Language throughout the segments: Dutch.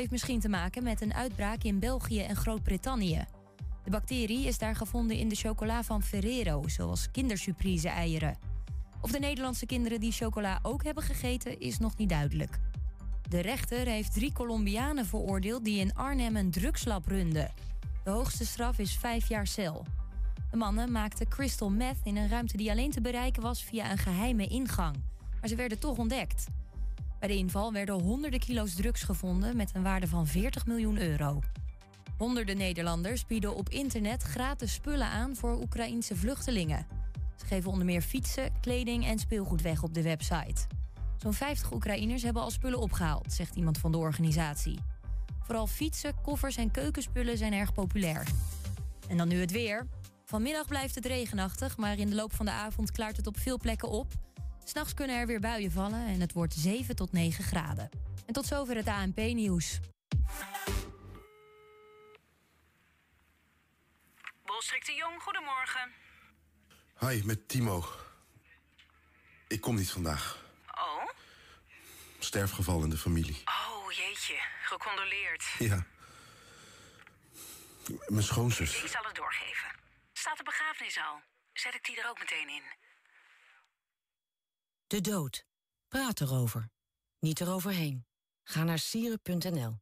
heeft misschien te maken met een uitbraak in België en Groot-Brittannië. De bacterie is daar gevonden in de chocola van Ferrero, zoals kindersurprise-eieren. Of de Nederlandse kinderen die chocola ook hebben gegeten, is nog niet duidelijk. De rechter heeft drie Colombianen veroordeeld die in Arnhem een drugslab runden. De hoogste straf is vijf jaar cel. De mannen maakten crystal meth in een ruimte die alleen te bereiken was via een geheime ingang. Maar ze werden toch ontdekt. Bij de inval werden honderden kilo's drugs gevonden met een waarde van 40 miljoen euro. Honderden Nederlanders bieden op internet gratis spullen aan voor Oekraïense vluchtelingen. Ze geven onder meer fietsen, kleding en speelgoed weg op de website. Zo'n 50 Oekraïners hebben al spullen opgehaald, zegt iemand van de organisatie. Vooral fietsen, koffers en keukenspullen zijn erg populair. En dan nu het weer. Vanmiddag blijft het regenachtig, maar in de loop van de avond klaart het op veel plekken op. S'nachts kunnen er weer buien vallen en het wordt 7 tot 9 graden. En tot zover het ANP-nieuws. Bolstrik de Jong, goedemorgen. Hi, met Timo. Ik kom niet vandaag. Oh? Sterfgeval in de familie. Oh, jeetje. Gecondoleerd. Ja. Mijn schoonzus. Ik zal het doorgeven. Staat de begrafenis al? Zet ik die er ook meteen in? De dood. Praat erover. Niet eroverheen. Ga naar sieren.nl.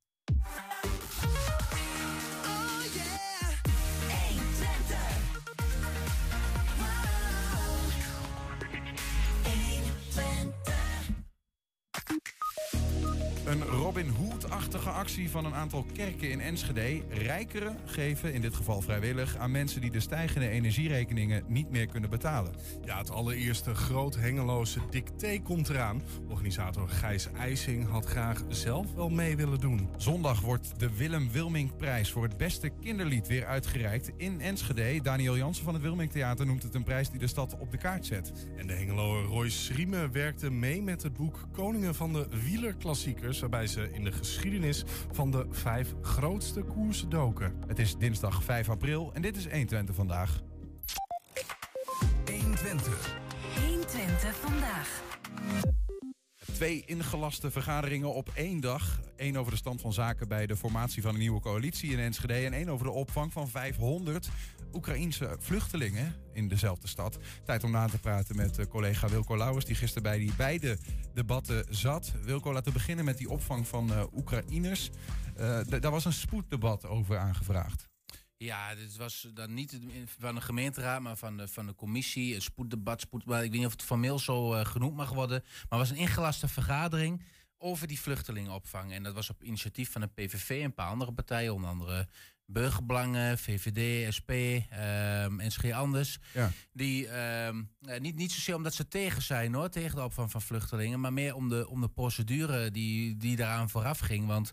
Een Robin Hood-achtige actie van een aantal kerken in Enschede. Rijkeren geven, in dit geval vrijwillig, aan mensen die de stijgende energierekeningen niet meer kunnen betalen. Ja, het allereerste groot hengeloze dicté komt eraan. Organisator Gijs IJsing had graag zelf wel mee willen doen. Zondag wordt de Willem Wilming-prijs voor het beste kinderlied weer uitgereikt in Enschede. Daniel Jansen van het Wilming Theater noemt het een prijs die de stad op de kaart zet. En de hengeloer Roy Schriemen werkte mee met het boek Koningen van de Wielerklassiekers waarbij ze in de geschiedenis van de vijf grootste koersen doken. Het is dinsdag 5 april en dit is 120 vandaag. 120. 120 vandaag. Twee ingelaste vergaderingen op één dag. Eén over de stand van zaken bij de formatie van een nieuwe coalitie in Enschede. En één over de opvang van 500 Oekraïense vluchtelingen in dezelfde stad. Tijd om na te praten met uh, collega Wilco Lauwers, die gisteren bij die beide debatten zat. Wilco, laten we beginnen met die opvang van uh, Oekraïners. Uh, daar was een spoeddebat over aangevraagd. Ja, dit was dan niet van de gemeenteraad, maar van de, van de commissie. Een spoeddebat, spoeddebat. Ik weet niet of het formeel zo uh, genoemd mag worden. Maar het was een ingelaste vergadering over die vluchtelingenopvang. En dat was op initiatief van de PVV en een paar andere partijen. Onder andere Burgerbelangen, VVD, SP, um, en Scheer Anders. Ja. Die um, niet, niet zozeer omdat ze tegen zijn hoor, tegen de opvang van vluchtelingen, maar meer om de, om de procedure die, die daaraan vooraf ging. Want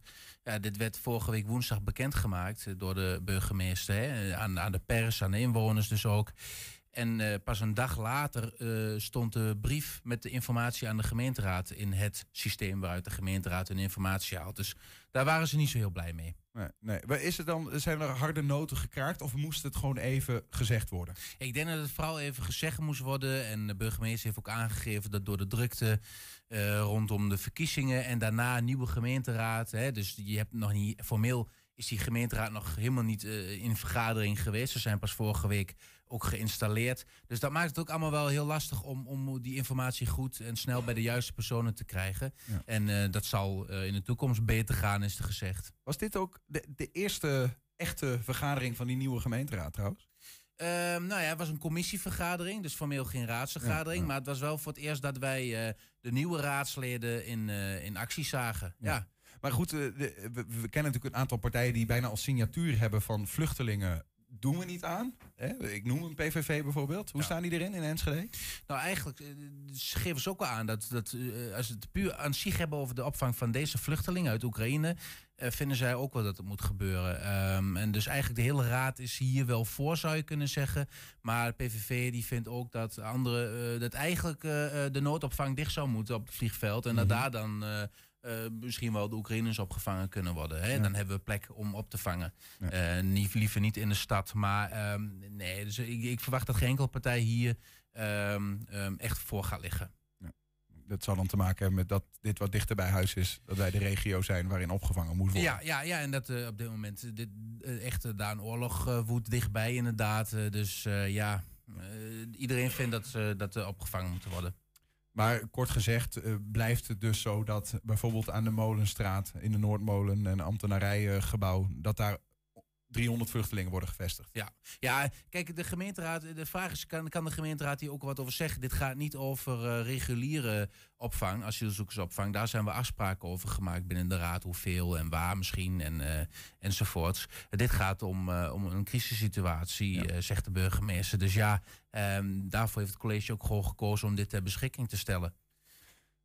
dit werd vorige week woensdag bekendgemaakt door de burgemeester. Hè, aan, aan de pers, aan de inwoners dus ook. En uh, pas een dag later stond de brief met de informatie aan de gemeenteraad in het systeem waaruit de gemeenteraad hun informatie haalt. Dus daar waren ze niet zo heel blij mee. Nee, nee. Is het dan, zijn er harde noten gekraakt of moest het gewoon even gezegd worden? Ik denk dat het vooral even gezegd moest worden. En de burgemeester heeft ook aangegeven dat door de drukte uh, rondom de verkiezingen en daarna een nieuwe gemeenteraad. Hè, dus je hebt nog niet formeel is die gemeenteraad nog helemaal niet uh, in vergadering geweest. Ze zijn pas vorige week ook geïnstalleerd. Dus dat maakt het ook allemaal wel heel lastig om, om die informatie goed en snel bij de juiste personen te krijgen. Ja. En uh, dat zal uh, in de toekomst beter gaan, is er gezegd. Was dit ook de, de eerste echte vergadering van die nieuwe gemeenteraad trouwens? Uh, nou ja, het was een commissievergadering, dus formeel geen raadsvergadering. Ja, ja. Maar het was wel voor het eerst dat wij uh, de nieuwe raadsleden in, uh, in actie zagen. Ja. ja. Maar goed, de, we, we, kennen natuurlijk een aantal partijen die bijna als signatuur hebben van vluchtelingen doen we niet aan. Hè? Ik noem een PVV bijvoorbeeld. Hoe ja. staan die erin in Enschede? Nou, eigenlijk ze geven ze ook wel aan dat, dat uh, als we het puur aan zich hebben over de opvang van deze vluchtelingen uit Oekraïne, uh, vinden zij ook wel dat het moet gebeuren. Um, en dus eigenlijk de hele raad is hier wel voor, zou je kunnen zeggen. Maar PVV die vindt ook dat andere, uh, dat eigenlijk de noodopvang dicht zou moeten op het vliegveld. En mm -hmm. dat daar dan uh, misschien wel de Oekraïners opgevangen kunnen worden. Hè? Ja. Dan hebben we plek om op te vangen. Ja. Uh, niet, liever niet in de stad. Maar um, nee, dus ik, ik, verwacht dat geen enkele partij hier um, um, echt voor gaat liggen. Ja. dat zal dan te maken hebben met dat dit wat dichter bij huis is. Dat wij de regio zijn waarin opgevangen moet worden. Ja, ja, ja, en dat eh, op dit moment eh, dit, eh, echt eh, daar een oorlog eh, woedt dichtbij inderdaad. Eh, dus eh, ja, eh, iedereen vindt dat ze dat opgevangen moeten worden. Maar kort gezegd eh, blijft het dus zo dat bijvoorbeeld aan de Molenstraat in de Noordmolen en ambtenarijgebouw, dat daar 300 vluchtelingen worden gevestigd. Ja. ja, kijk, de gemeenteraad, de vraag is, kan, kan de gemeenteraad hier ook wat over zeggen? Dit gaat niet over eh, reguliere opvang, asielzoekersopvang. Daar zijn we afspraken over gemaakt binnen de raad, hoeveel en waar misschien en, eh, enzovoorts. dit gaat om, eh, om een crisissituatie, zegt de burgemeester. Dus ja, ehm, daarvoor heeft het college ook gewoon gekozen om dit ter beschikking te stellen.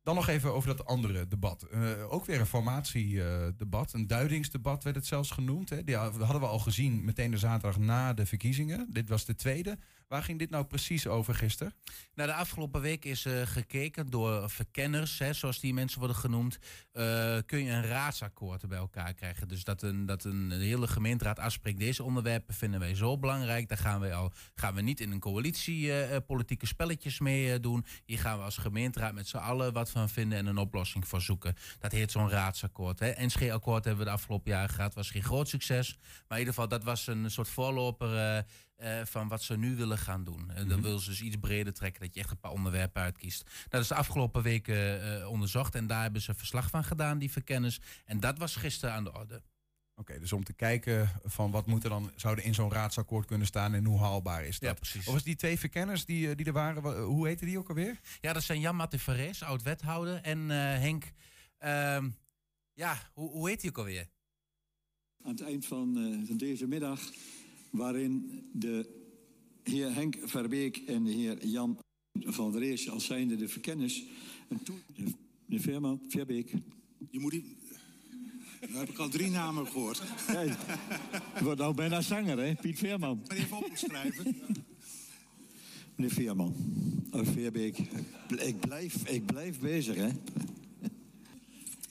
Dan nog even over dat andere debat. Eh, ook weer een formatiedebat, een duidingsdebat werd het zelfs genoemd. Hè. Die hadden we al gezien meteen de zaterdag na de verkiezingen. Dit was de tweede. Waar ging dit nou precies over gisteren? Nou, de afgelopen week is eh, gekeken door verkenners, hè, zoals die mensen worden genoemd. eh, kun je een raadsakkoord bij elkaar krijgen. Dus dat een, dat een hele gemeenteraad afspreekt. Deze onderwerpen vinden wij zo belangrijk. Daar gaan we, al, gaan we niet in een coalitie eh, politieke spelletjes mee doen. Hier gaan we als gemeenteraad met z'n allen wat van vinden en een oplossing voor zoeken. Dat heet zo'n raadsakkoord. Hè. NSG-akkoord hebben we de afgelopen jaren gehad. Was geen groot succes. Maar in ieder geval, dat was een soort voorloper. Eh, van wat ze nu willen gaan doen. En dan willen ze dus iets breder trekken, dat je echt een paar onderwerpen uitkiest. Dat is de afgelopen weken eh, onderzocht en daar hebben ze verslag van gedaan, die verkenners. En dat was gisteren aan de orde. Oké, dus om te kijken van wat moet er dan zouden in zo'n raadsakkoord kunnen staan en hoe haalbaar is dat? Ja, precies. Of was die twee verkenners die, die er waren, wa- hoe heette die ook alweer? Ja, dat zijn Jan Matte Verrees, oud-wethouder, en eh, Henk... ehm, ja, hoe, hoe heet hij ook alweer? aan het eind van, eh, van deze middag, waarin de heer Henk Verbeek en de heer Jan van der Rees, als zijnde de verkenners, een toe... De, Veerman, Verbeek. Je moet die... Nu heb ik al drie namen gehoord. Ja, je wordt nou bijna zanger, hè? Piet Veerman. Maar even opschrijven. Meneer Veerman. Oh, Verbeek. Ik blijf, ik blijf bezig, hè?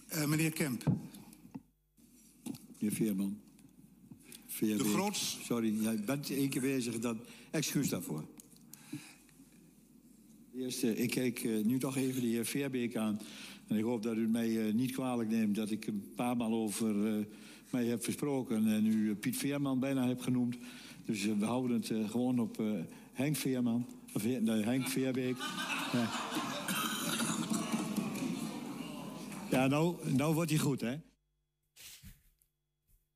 Eh, meneer Kemp, Meneer Veerman. De groots... Sorry, jij bent één keer bezig. Dan... Excuus daarvoor. Eerst, eh, ik kijk eh, nu toch even de heer Veerbeek aan. En ik hoop dat u mij eh, niet kwalijk neemt dat ik een paar maal over mij heb versproken. En u Piet Veerman bijna heb genoemd. Dus we houden het gewoon op Henk Veerman. Of nee, Henk Veerbeek. Ja, ja nou, nou wordt hij goed, hè?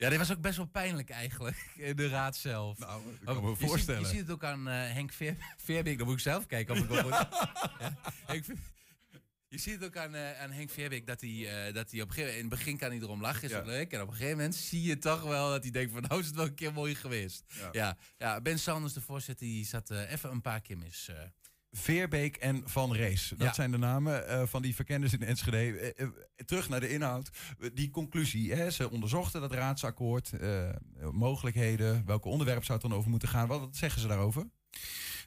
Ja, dit was ook best wel pijnlijk eigenlijk, in de raad zelf. Nou, ik kan Ook, me je ziet- voorstellen. Je ziet, het ook aan eh, Henk Veer, Veerbeek. Dan moet ik zelf kijken of ik wel goed... ja, Henk Veer- je ziet het ook aan, eh, aan Henk Veerbeek dat hij, eh, dat hij op een gegeven moment... In het begin kan hij erom lachen, is Ja. dat leuk. En op een gegeven moment zie je toch wel dat hij denkt van... Nou is het wel een keer mooi geweest. Ja. Ja, ja, Ben Sanders, de voorzitter, die zat even een paar keer mis. Veerbeek en Van Rees. Dat Ja. zijn de namen eh, van die verkenners in Enschede. Eh, eh, terug naar de inhoud. Die conclusie. Hè, ze onderzochten dat raadsakkoord. eh, mogelijkheden. Welke onderwerp zou het dan over moeten gaan? Wat zeggen ze daarover?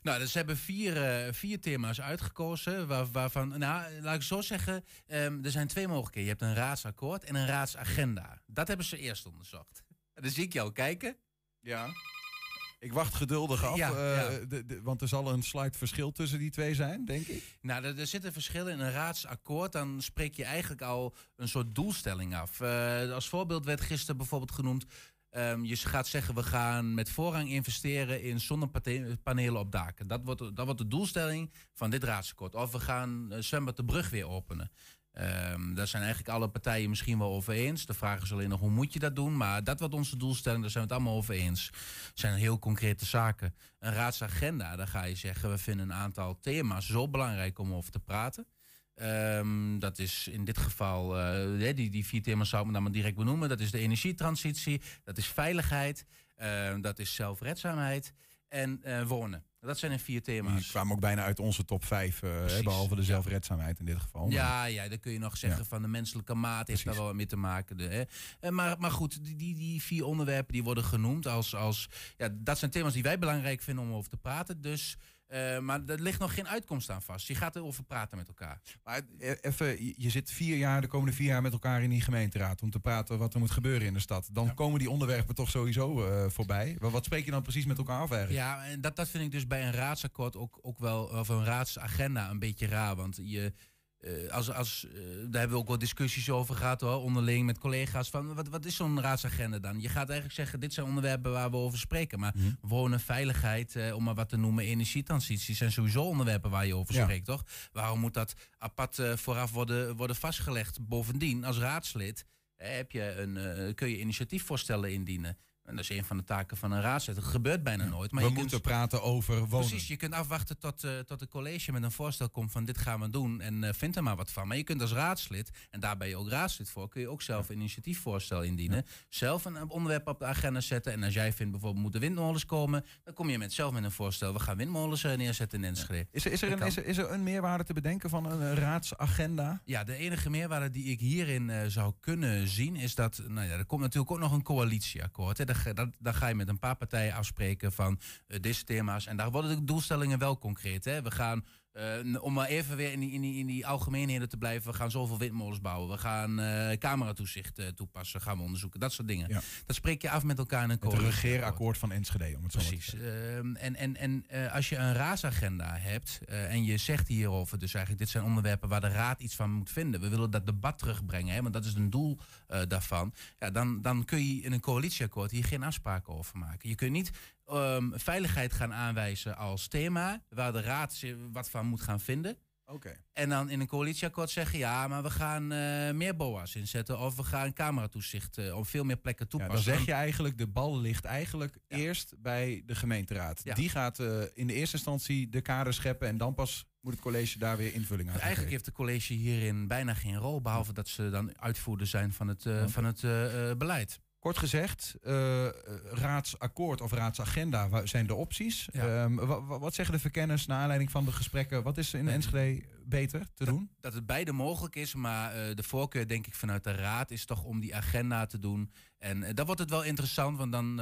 Nou, dus ze hebben vier, eh, vier thema's uitgekozen. Waar, waarvan, nou, laat ik zo zeggen, ehm, er zijn twee mogelijkheden. Je hebt een raadsakkoord en een raadsagenda. Dat hebben ze eerst onderzocht. Dan zie ik jou kijken. Ja. Ik wacht geduldig af. Ja, eh, ja. de- de- want er zal een slight verschil tussen die twee zijn, denk ik. Nou, er, er zitten verschillen in een raadsakkoord. Dan spreek je eigenlijk al een soort doelstelling af. Eh, als voorbeeld werd gisteren bijvoorbeeld genoemd. ehm, je gaat zeggen, we gaan met voorrang investeren in zonnepanelen op daken. Dat wordt, dat wordt de doelstelling van dit raadsakkoord. Of we gaan uh, zwembad de brug weer openen. Ehm, daar zijn eigenlijk alle partijen misschien wel over eens. De vraag is alleen nog hoe moet je dat doen. Maar dat wordt onze doelstelling, daar zijn we het allemaal over eens. Zijn heel concrete zaken. Een raadsagenda, daar ga je zeggen... we vinden een aantal thema's zo belangrijk om over te praten. Ehm, dat is in dit geval, eh, die, die vier thema's zou ik dan maar direct benoemen. Dat is de energietransitie, dat is veiligheid, ehm, dat is zelfredzaamheid en eh, wonen. Dat zijn de vier Die thema's. kwamen ook bijna uit onze top 5. eh, hè, behalve de zelfredzaamheid in dit geval. Ja, ja, dan kun je nog zeggen Ja. van de menselijke maat heeft Precies. daar wel wat mee te maken. De, hè. Eh, Maar, maar goed, die, die, die vier onderwerpen die worden genoemd als, als... Ja, dat zijn thema's die wij belangrijk vinden om over te praten. Dus, eh, maar er ligt nog geen uitkomst aan vast. Je gaat erover praten met elkaar. Maar eh, even, je- zit vier jaar, de komende vier jaar met elkaar in die gemeenteraad om te praten wat er moet gebeuren in de stad. Dan komen die onderwerpen toch sowieso eh, voorbij. Wat, wat spreek je dan precies met elkaar af eigenlijk? Ja, en dat, dat vind ik dus bij een raadsakkoord ook, ook wel, of een raadsagenda, een beetje raar. Want je, eh, als, als, eh, daar hebben we ook wel discussies over gehad hoor, onderling met collega's. Van, wat, wat is zo'n raadsagenda dan? Je gaat eigenlijk zeggen, dit zijn onderwerpen waar we over spreken. Maar Mhm. wonen, veiligheid, eh, om maar wat te noemen, energietransitie... zijn sowieso onderwerpen waar je over Ja. spreekt, toch? Waarom moet dat apart vooraf worden, worden vastgelegd? Bovendien, als raadslid heb je een, kun je initiatiefvoorstellen indienen. En dat is een van de taken van een raadslid. Dat gebeurt bijna nooit. Maar we je kunt- moeten praten over wonen. Precies, je kunt afwachten tot, eh tot het college met een voorstel komt van dit gaan we doen en eh vind er maar wat van. Maar je kunt als raadslid, en daar ben je ook raadslid voor, kun je ook zelf een initiatiefvoorstel indienen. Zelf een onderwerp op de agenda zetten. En als jij vindt bijvoorbeeld moeten windmolens komen, dan kom je met zelf met een voorstel. We gaan windmolens eh, neerzetten in Enschede. Is er, is, er een, is, er, is er een meerwaarde te bedenken van een eh, raadsagenda? Ja, de enige meerwaarde die ik hierin eh, zou kunnen zien is dat, nou ja, er komt natuurlijk ook nog een coalitieakkoord. Hè. Ga- dan, dan ga je met een paar partijen afspreken van eh, deze thema's. En daar worden de doelstellingen wel concreet. Hè. We gaan, eh, om maar even weer in die, in, die, in die algemeenheden te blijven, we gaan zoveel windmolens bouwen. We gaan eh cameratoezicht eh, toepassen, gaan we onderzoeken. Dat soort dingen. Ja. Dat spreek je af met elkaar in een Het regeerakkoord van Enschede, om het zo maar te Precies. zeggen. Ehm, en en, en als je een raadsagenda hebt en je zegt hierover, dus eigenlijk dit zijn onderwerpen waar de raad iets van moet vinden. We willen dat debat terugbrengen, hè, want dat is een doel daarvan. Ja, dan, dan kun je in een coalitieakkoord hier geen afspraken over maken. Je kunt niet ehm, veiligheid gaan aanwijzen als thema waar de raad zich wat van moet gaan vinden. Oké. En dan in een coalitieakkoord zeggen, ja, maar we gaan eh, meer BOA's inzetten. Of we gaan cameratoezicht eh, op veel meer plekken Ja, toepassen. dan zeg je eigenlijk, de bal ligt eigenlijk Ja. eerst bij de gemeenteraad. Ja. Die gaat eh, in de eerste instantie de kader scheppen en dan pas moet het college daar weer invulling aan Eigenlijk geven. heeft de college hierin bijna geen rol, behalve dat ze dan uitvoerder zijn van het, van het beleid. Kort gezegd, eh, eh, raadsakkoord of raadsagenda zijn de opties. Ja. Ehm, wa- wa- wat zeggen de verkenners naar aanleiding van de gesprekken? Wat is in Enschede beter te doen? Dat het beide mogelijk is, maar eh, de voorkeur denk ik vanuit de raad is toch om die agenda te doen. En eh, dan wordt het wel interessant, want dan,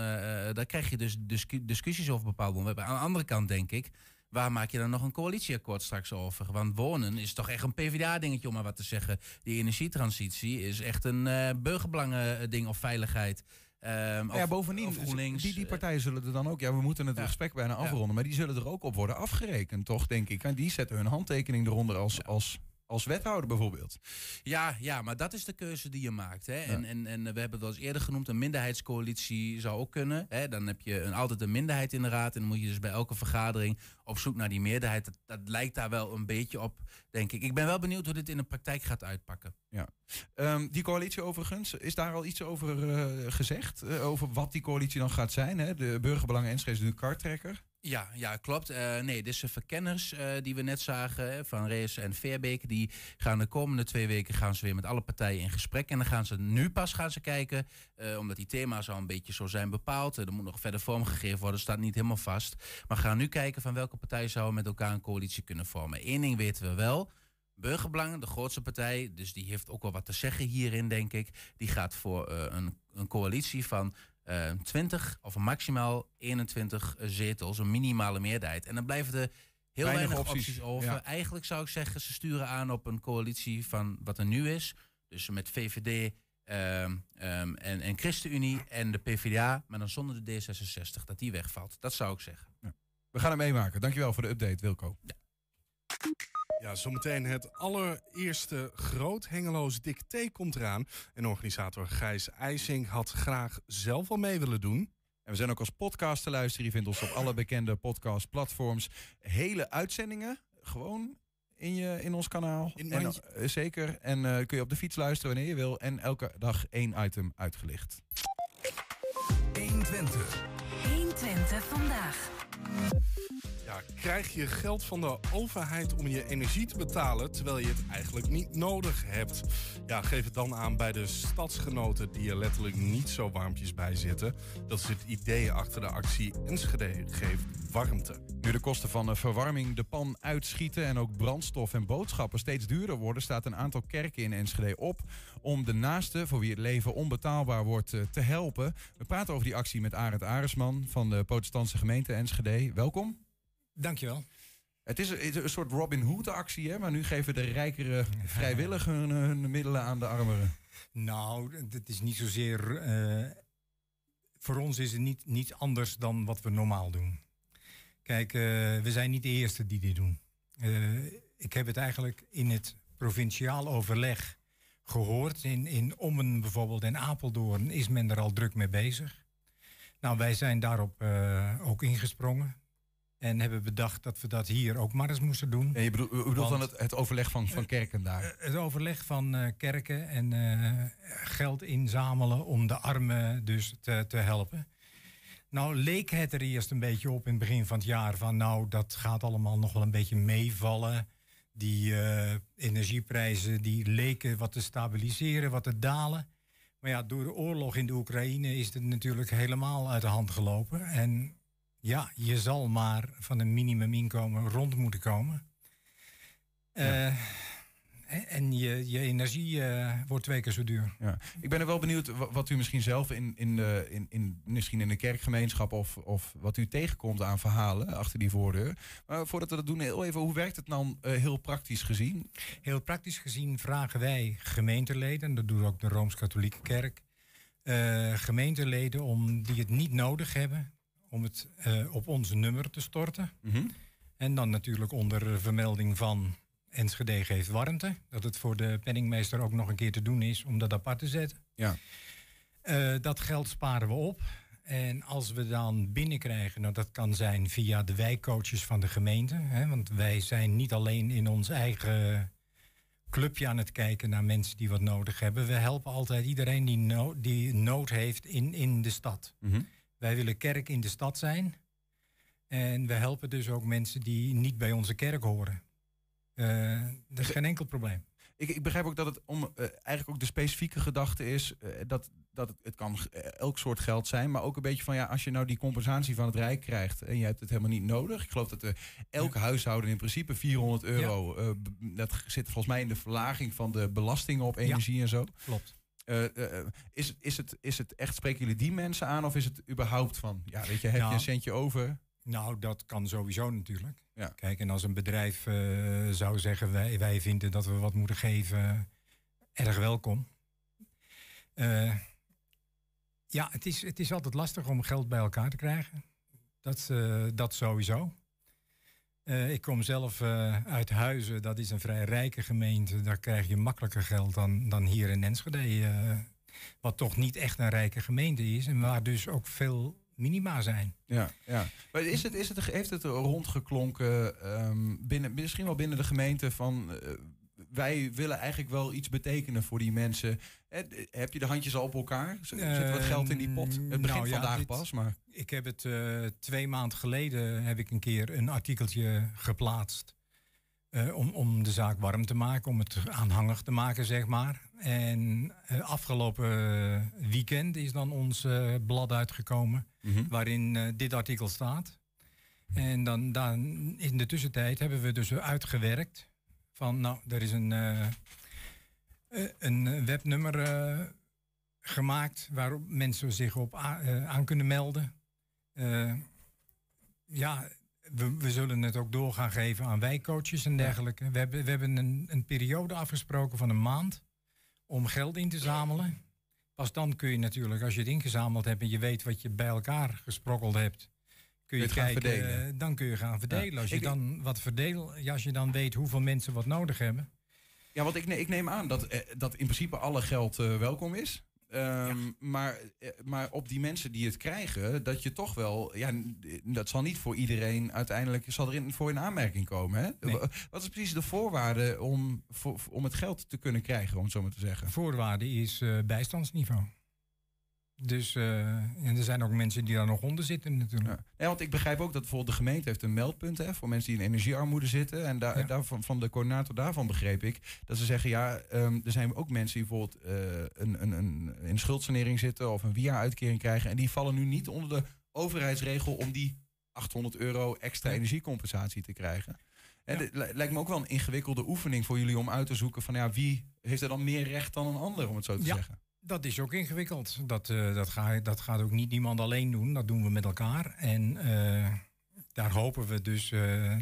dan krijg je dus discu- discussies over bepaalde onderwerpen. Aan de andere kant denk ik, waar maak je dan nog een coalitieakkoord straks over? Want wonen is toch echt een PvdA-dingetje om maar wat te zeggen. Die energietransitie is echt een eh burgerbelangen ding of veiligheid. Ehm, Nou ja, of- bovendien, of GroenLinks, die, die eh, partijen zullen er dan ook... Ja, we moeten het Ja. gesprek bijna Ja. afronden... maar die zullen er ook op worden afgerekend, toch, denk ik. En die zetten hun handtekening eronder als, als, als wethouder bijvoorbeeld. Ja, ja, maar dat is de keuze die je maakt. Hè? En, en, en we hebben het wel eens eerder genoemd, een minderheidscoalitie zou ook kunnen. Hè? Dan heb je een, altijd een minderheid in de raad. En dan moet je dus bij elke vergadering op zoek naar die meerderheid. Dat, dat lijkt daar wel een beetje op, denk ik. Ik ben wel benieuwd hoe dit in de praktijk gaat uitpakken. Ehm, die coalitie overigens, is daar al iets over eh, gezegd? Eh, over wat die coalitie dan gaat zijn? Hè? De burgerbelangen Enschede is nu karttrekker. Ja, ja klopt. Eh, nee, dus de verkenners eh, die we net zagen van Rees en Veerbeek, die gaan de komende twee weken gaan ze weer met alle partijen in gesprek. En dan gaan ze nu pas gaan ze kijken, eh, omdat die thema's al een beetje zo zijn bepaald. Er moet nog verder vormgegeven worden, staat niet helemaal vast. Maar gaan nu kijken van welke partijen zouden met elkaar een coalitie kunnen vormen. Eén ding weten we wel. Burgerbelangen, de grootste partij, dus die heeft ook wel wat te zeggen hierin, denk ik. Die gaat voor een, een coalitie van eh 20 of maximaal 21 zetels, een minimale meerderheid. En dan blijven er heel Weinig weinig, opties, opties, over. ja. Eigenlijk zou ik zeggen, ze sturen aan op een coalitie van wat er nu is. Dus met VVD ehm, ehm, en, en ChristenUnie en de PvdA, maar dan zonder de D66, dat die wegvalt. Dat zou ik zeggen. We gaan het meemaken. Dankjewel voor de update, Wilco. Ja, zometeen het allereerste Groot Hengeloos Dicté komt eraan. En organisator Gijs IJsing had graag zelf al mee willen doen. En we zijn ook als podcast te luisteren. Je vindt ons op alle bekende podcastplatforms. Hele uitzendingen, gewoon in, je, in ons kanaal. In en, eh, zeker. En eh, kun je op de fiets luisteren wanneer je wil. En elke dag één item uitgelicht. 120. 120 vandaag. Ja, krijg je geld van de overheid om je energie te betalen terwijl je het eigenlijk niet nodig hebt? Ja, geef het dan aan bij de stadsgenoten die er letterlijk niet zo warmpjes bij zitten. Dat is het idee achter de actie Enschede geeft warmte. Nu de kosten van eh, verwarming de pan uitschieten en ook brandstof en boodschappen steeds duurder worden, staat een aantal kerken in Enschede op om de naasten voor wie het leven onbetaalbaar wordt eh, te helpen. We praten over die actie met Arend Aresman van de protestantse gemeente Enschede. Welkom. Dankjewel. Het is, een- het is een soort Robin Hood actie, hè? maar nu geven de rijkere vrijwillig hun, hun middelen aan de armeren. Nou, het is niet zozeer. eh, voor ons is het niet, niet anders dan wat we normaal doen. Kijk, eh, we zijn niet de eerste die dit doen. Eh, ik heb het eigenlijk in het provinciaal overleg gehoord. In, in Ommen bijvoorbeeld en Apeldoorn is men er al druk mee bezig. Nou, wij zijn daarop eh, ook ingesprongen. En hebben bedacht dat we dat hier ook maar eens moesten doen. En je bedoelt, u bedoelt dan het, het overleg van, van kerken daar? Eh, Het overleg van eh, kerken en geld inzamelen om de armen dus te, te helpen. Nou leek het er eerst een beetje op in het begin van het jaar van nou dat gaat allemaal nog wel een beetje meevallen. Die energieprijzen die leken wat te stabiliseren, wat te dalen. Maar ja, door de oorlog in de Oekraïne is het natuurlijk helemaal uit de hand gelopen. En ja, je zal maar van een minimuminkomen rond moeten komen. Eh, en- En je, je energie eh, wordt twee keer zo duur. Ja. Ik ben er wel benieuwd wa- wat u misschien zelf in, in, de, in, in, misschien in de kerkgemeenschap of, of wat u tegenkomt aan verhalen achter die voordeur. Maar voordat we dat doen, heel even, hoe werkt het dan eh, heel praktisch gezien? Heel praktisch gezien vragen wij gemeenteleden, dat doet ook de Rooms-Katholieke Kerk, eh, gemeenteleden om, die het niet nodig hebben, om het op ons nummer te storten. Mhm. En dan natuurlijk onder vermelding van Enschede geeft warmte. Dat het voor de penningmeester ook nog een keer te doen is om dat apart te zetten. Ja. Eh, dat geld sparen we op. En als we dan binnenkrijgen, nou dat kan zijn via de wijkcoaches van de gemeente. Hè, want wij zijn niet alleen in ons eigen clubje aan het kijken naar mensen die wat nodig hebben. We helpen altijd iedereen die, no- die nood heeft in, in de stad. Mhm. Wij willen kerk in de stad zijn. En we helpen dus ook mensen die niet bij onze kerk horen. Eh, dat is geen enkel probleem. Ik, ik begrijp ook dat het om eh, eigenlijk ook de specifieke gedachte is eh, dat, dat het, het kan elk soort geld zijn, maar ook een beetje van ja, als je nou die compensatie van het Rijk krijgt en je hebt het helemaal niet nodig. Ik geloof dat elk huishouden in principe 400 euro, dat zit volgens mij in de verlaging van de belastingen op energie en zo. Klopt. Is, is, het, is het echt, spreken jullie die mensen aan of is het überhaupt van, ja weet je, heb je Nou, een centje over? Nou, dat kan sowieso natuurlijk. Ja. Kijk, en als een bedrijf eh, zou zeggen, wij, wij vinden dat we wat moeten geven, erg welkom. Eh, ja, het is, het is altijd lastig om geld bij elkaar te krijgen. Dat, eh, dat sowieso. Ik kom zelf uit Huizen, dat is een vrij rijke gemeente. Daar krijg je makkelijker geld dan, dan hier in Enschede. wat toch niet echt een rijke gemeente is. En waar dus ook veel minima zijn. Ja, ja. Maar is het, is het, heeft het rondgeklonken, ehm, binnen, misschien wel binnen de gemeente, van eh, wij willen eigenlijk wel iets betekenen voor die mensen. Eh, heb je de handjes al op elkaar? Zit er wat geld in die pot? Het begint nou ja, vandaag dit- pas, maar... Ik heb het eh, twee maanden geleden heb ik een keer een artikeltje geplaatst. Eh, om, om de zaak warm te maken, om het aanhangig te maken, zeg maar. En eh, afgelopen weekend is dan ons eh, blad uitgekomen Mhm. waarin dit artikel staat. En dan, dan in de tussentijd hebben we dus uitgewerkt van, nou, er is een, een webnummer gemaakt waarop mensen zich op a- aan kunnen melden. Ja, we, we zullen het ook door gaan geven aan wijkcoaches en dergelijke. We hebben, we hebben een, een periode afgesproken van een maand om geld in te zamelen. Pas dan kun je natuurlijk, als je het ingezameld hebt en je weet wat je bij elkaar gesprokkeld hebt, kun je, het gaan kijken, verdelen. eh, dan kun je gaan verdelen. Als je Ik- dan wat verdeel, ja, als je dan weet hoeveel mensen wat nodig hebben. Ja, want ik, ne- ik neem aan dat, eh, dat in principe alle geld eh, welkom is. Ehm, maar, eh, maar op die mensen die het krijgen, dat je toch wel, ja, dat zal niet voor iedereen uiteindelijk zal erin voor in aanmerking komen. Hè? Nee. Wat is precies de voorwaarde om, voor, om het geld te kunnen krijgen, om het zo maar te zeggen? Voorwaarde is eh, bijstandsniveau. Dus eh, en er zijn ook mensen die daar nog onder zitten natuurlijk. Ja. Ja, want ik begrijp ook dat bijvoorbeeld de gemeente heeft een meldpunt hè, voor mensen die in energiearmoede zitten. En daar, Ja. daarvan, van de coördinator daarvan begreep ik dat ze zeggen, ja, ehm, er zijn ook mensen die bijvoorbeeld eh, een, een, een, in schuldsanering zitten of een WIA-uitkering krijgen. En die vallen nu niet onder de overheidsregel om die 800 euro extra Ja. energiecompensatie te krijgen. En het li- lijkt me ook wel een ingewikkelde oefening voor jullie om uit te zoeken van ja, wie heeft er dan meer recht dan een ander, om het zo te zeggen. Dat is ook ingewikkeld. Dat, eh, dat, ga, dat gaat ook niet iemand alleen doen. Dat doen we met elkaar. En eh, daar hopen we dus eh,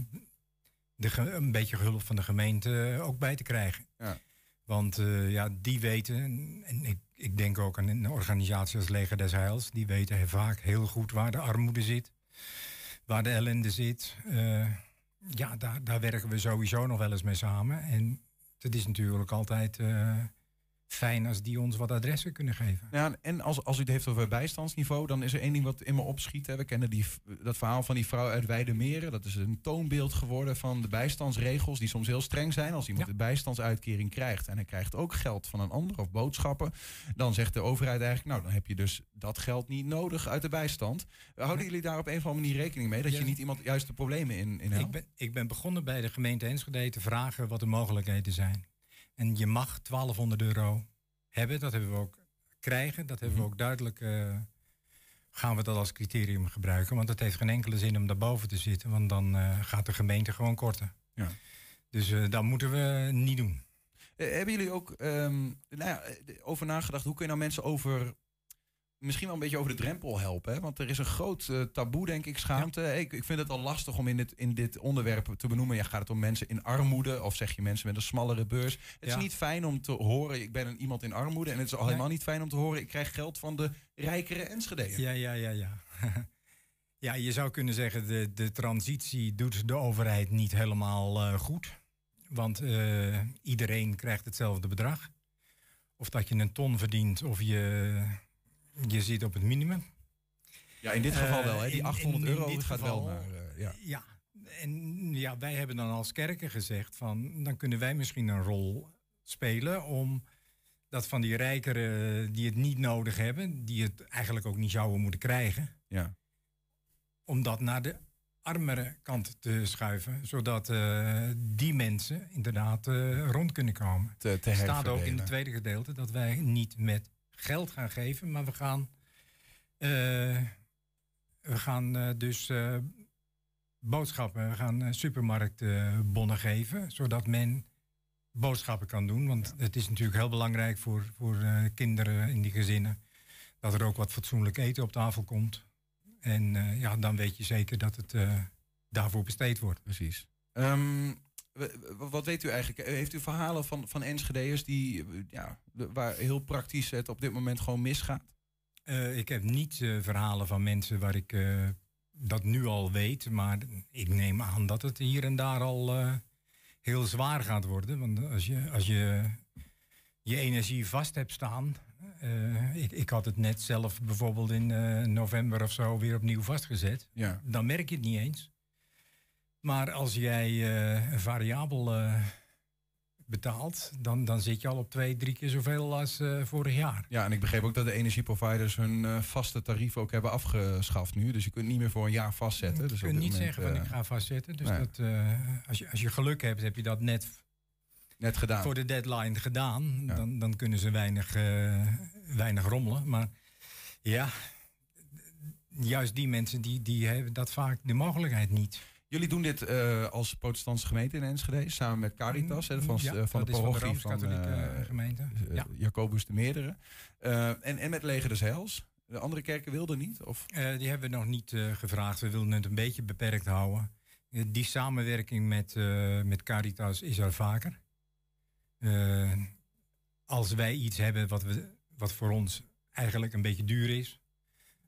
de, een beetje hulp van de gemeente ook bij te krijgen. Ja. Want ja, die weten, en ik, ik denk ook aan een organisatie als Leger des Heils, die weten vaak heel goed waar de armoede zit, waar de ellende zit. Ja, daar, daar werken we sowieso nog wel eens mee samen. En het is natuurlijk altijd fijn als die ons wat adressen kunnen geven. Ja, en als, als u het heeft over bijstandsniveau, dan is er één ding wat in me opschiet. Hè. We kennen die, dat verhaal van die vrouw uit Weidemeren. Dat is een toonbeeld geworden van de bijstandsregels, die soms heel streng zijn. Als iemand de bijstandsuitkering krijgt en hij krijgt ook geld van een ander of boodschappen, dan zegt de overheid eigenlijk, nou dan heb je dus dat geld niet nodig uit de bijstand. Houden jullie daar op een of andere manier rekening mee? Dat je Ja. niet iemand juist de problemen in, in helpt? Ik ben, ik ben begonnen bij de gemeente Enschede te vragen wat de mogelijkheden zijn. En je mag 1200 euro hebben, dat hebben we ook krijgen. Dat hebben we ook duidelijk, eh, gaan we dat als criterium gebruiken. Want het heeft geen enkele zin om daarboven te zitten, want dan eh, gaat de gemeente gewoon korten. Ja. Dus eh dat moeten we niet doen. Hebben jullie ook ehm, nou ja, over nagedacht, hoe kun je nou mensen over, misschien wel een beetje over de drempel helpen? Hè? Want er is een groot eh, taboe, denk ik, schaamte. Ik, ik vind het al lastig om in dit, in dit onderwerp te benoemen. Ja, gaat het om mensen in armoede of zeg je mensen met een smallere beurs? Het Ja. is niet fijn om te horen, ik ben een, iemand in armoede. En het is al Nee. helemaal niet fijn om te horen, ik krijg geld van de rijkere Enschedeën. Ja, ja, ja, ja. ja, je zou kunnen zeggen, de, de transitie doet de overheid niet helemaal eh, goed. Want eh, iedereen krijgt hetzelfde bedrag. Of dat je een ton verdient of je, je zit op het minimum. Ja, in dit geval wel. Hè? Eh, Die in- 800 in- in euro dit gaat geval, wel naar... eh, ja. Ja, en ja, wij hebben dan als kerken gezegd van... dan kunnen wij misschien een rol spelen om dat van die rijkeren die het niet nodig hebben... die het eigenlijk ook niet zouden moeten krijgen... Ja. om dat naar de armere kant te schuiven... zodat eh, die mensen inderdaad eh, rond kunnen komen. Er staat ook in het tweede gedeelte dat wij niet met geld gaan geven... maar we gaan, eh, we gaan eh, dus eh, boodschappen, we gaan supermarktbonnen geven... zodat men boodschappen kan doen. Want het is natuurlijk heel belangrijk voor, voor kinderen in die gezinnen... dat er ook wat fatsoenlijk eten op tafel komt. En ja, dan weet je zeker dat het daarvoor besteed wordt. Precies. Ehm, wat weet u eigenlijk? Eh, Heeft u verhalen van, van Enschede'ers die, eh, ja, waar heel praktisch het op dit moment gewoon misgaat? Eh, ik heb niet verhalen van mensen waar ik dat nu al weet. Maar ik neem aan dat het hier en daar al heel zwaar gaat worden. Want als je als je, je energie vast hebt staan. ik, ik had het net zelf bijvoorbeeld in november of zo weer opnieuw vastgezet. Ja. Dan merk je het niet eens. Maar als jij eh, een variabel eh, betaalt, dan, dan zit je al op twee, drie keer zoveel als eh, vorig jaar. Ja, en ik begreep ook dat de energieproviders hun vaste tarieven ook hebben afgeschaft nu. Dus je kunt niet meer voor een jaar vastzetten. Dus Je kunt niet moment, zeggen van ik ga vastzetten. Dus nee. dat, eh, als, je, als je geluk hebt, heb je dat net net gedaan. voor de deadline gedaan. Dan, dan kunnen ze weinig, weinig rommelen. Maar ja, juist die mensen die, die hebben dat vaak de mogelijkheid niet. Jullie doen dit eh, als protestantse gemeente in Enschede, samen met Caritas, hè, van, Ja, eh, van de van de parochie van, Rooms-Katholieke, eh, gemeente. Ja. Jacobus de Meerdere. En, en met Leger des Heils. De andere kerken wilden niet? Of? Die hebben we nog niet gevraagd. We wilden het een beetje beperkt houden. Die samenwerking met, met Caritas is er vaker. Als wij iets hebben wat, we, wat voor ons eigenlijk een beetje duur is,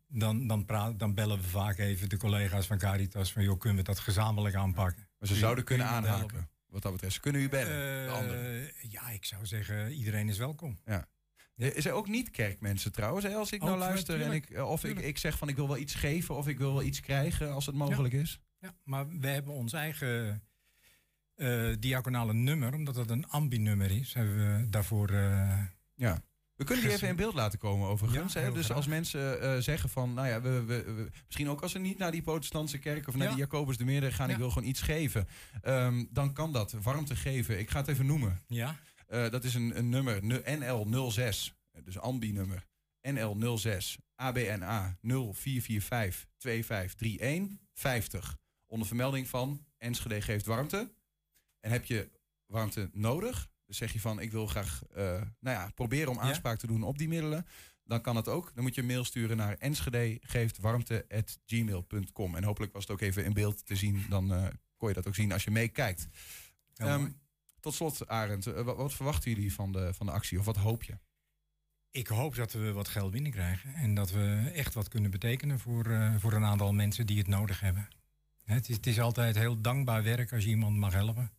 dan, dan, praat, dan bellen we vaak even de collega's van Caritas van joh, kunnen we dat gezamenlijk aanpakken? Maar ze zouden kunnen aanhaken, wat dat betreft. Ze kunnen u bellen, de Eh, ja, ik zou zeggen, iedereen is welkom. Ja. Is er ook niet kerkmensen trouwens? Hè? Als ik nou luister en ik, eh, of ik, tuurlijk. ik zeg van ik wil wel iets geven of ik wil wel iets krijgen als het mogelijk is. Ja, maar we hebben ons eigen eh diaconale nummer, omdat het een ambi-nummer is, hebben we daarvoor. Ja. We kunnen die even in beeld laten komen overigens. Ja, hè? Dus graag. als mensen eh, zeggen van, nou ja, we, we, we- misschien ook als ze niet naar die protestantse kerk of naar Ja. die Jacobus de Meerder gaan, ik wil gewoon iets geven. Ehm, dan kan dat, warmte geven. Ik ga het even noemen. ja, Eh, dat is een, een nummer, nu- NL06, dus ambi-nummer. NL06 ABNA 0445 2531 50. Onder vermelding van Enschede geeft warmte. En heb je warmte nodig, zeg je van ik wil graag eh, nou ja, proberen om Ja. aanspraak te doen op die middelen. Dan kan het ook. Dan moet je een mail sturen naar enschedegeeftwarmte.gmail.com. En hopelijk was het ook even in beeld te zien. Dan eh, kon je dat ook zien als je meekijkt. Ehm, tot slot, Arend, eh, wat, wat verwachten jullie van de, van de actie? Of wat hoop je? Ik hoop dat we wat geld binnenkrijgen en dat we echt wat kunnen betekenen voor, voor een aantal mensen die het nodig hebben. Het is, het is altijd heel dankbaar werk als je iemand mag helpen.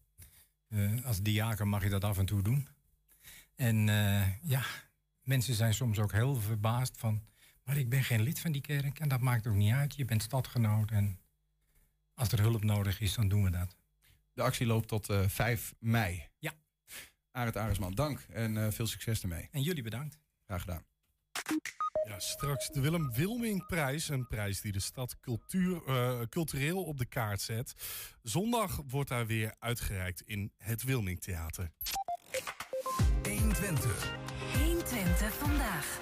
Eh, als diaken mag je dat af en toe doen. En eh, ja, mensen zijn soms ook heel verbaasd van... maar ik ben geen lid van die kerk en dat maakt ook niet uit. Je bent stadgenoot en als er hulp nodig is, dan doen we dat. De actie loopt tot eh 5 mei. Ja. Arend Aresman, dank en eh, veel succes ermee. En jullie bedankt. Graag gedaan. Ja, straks de Willem Wilmingprijs. Een prijs die de stad cultuur, eh, cultureel op de kaart zet. Zondag wordt daar weer uitgereikt in het Wilmingtheater. 120. 120 vandaag.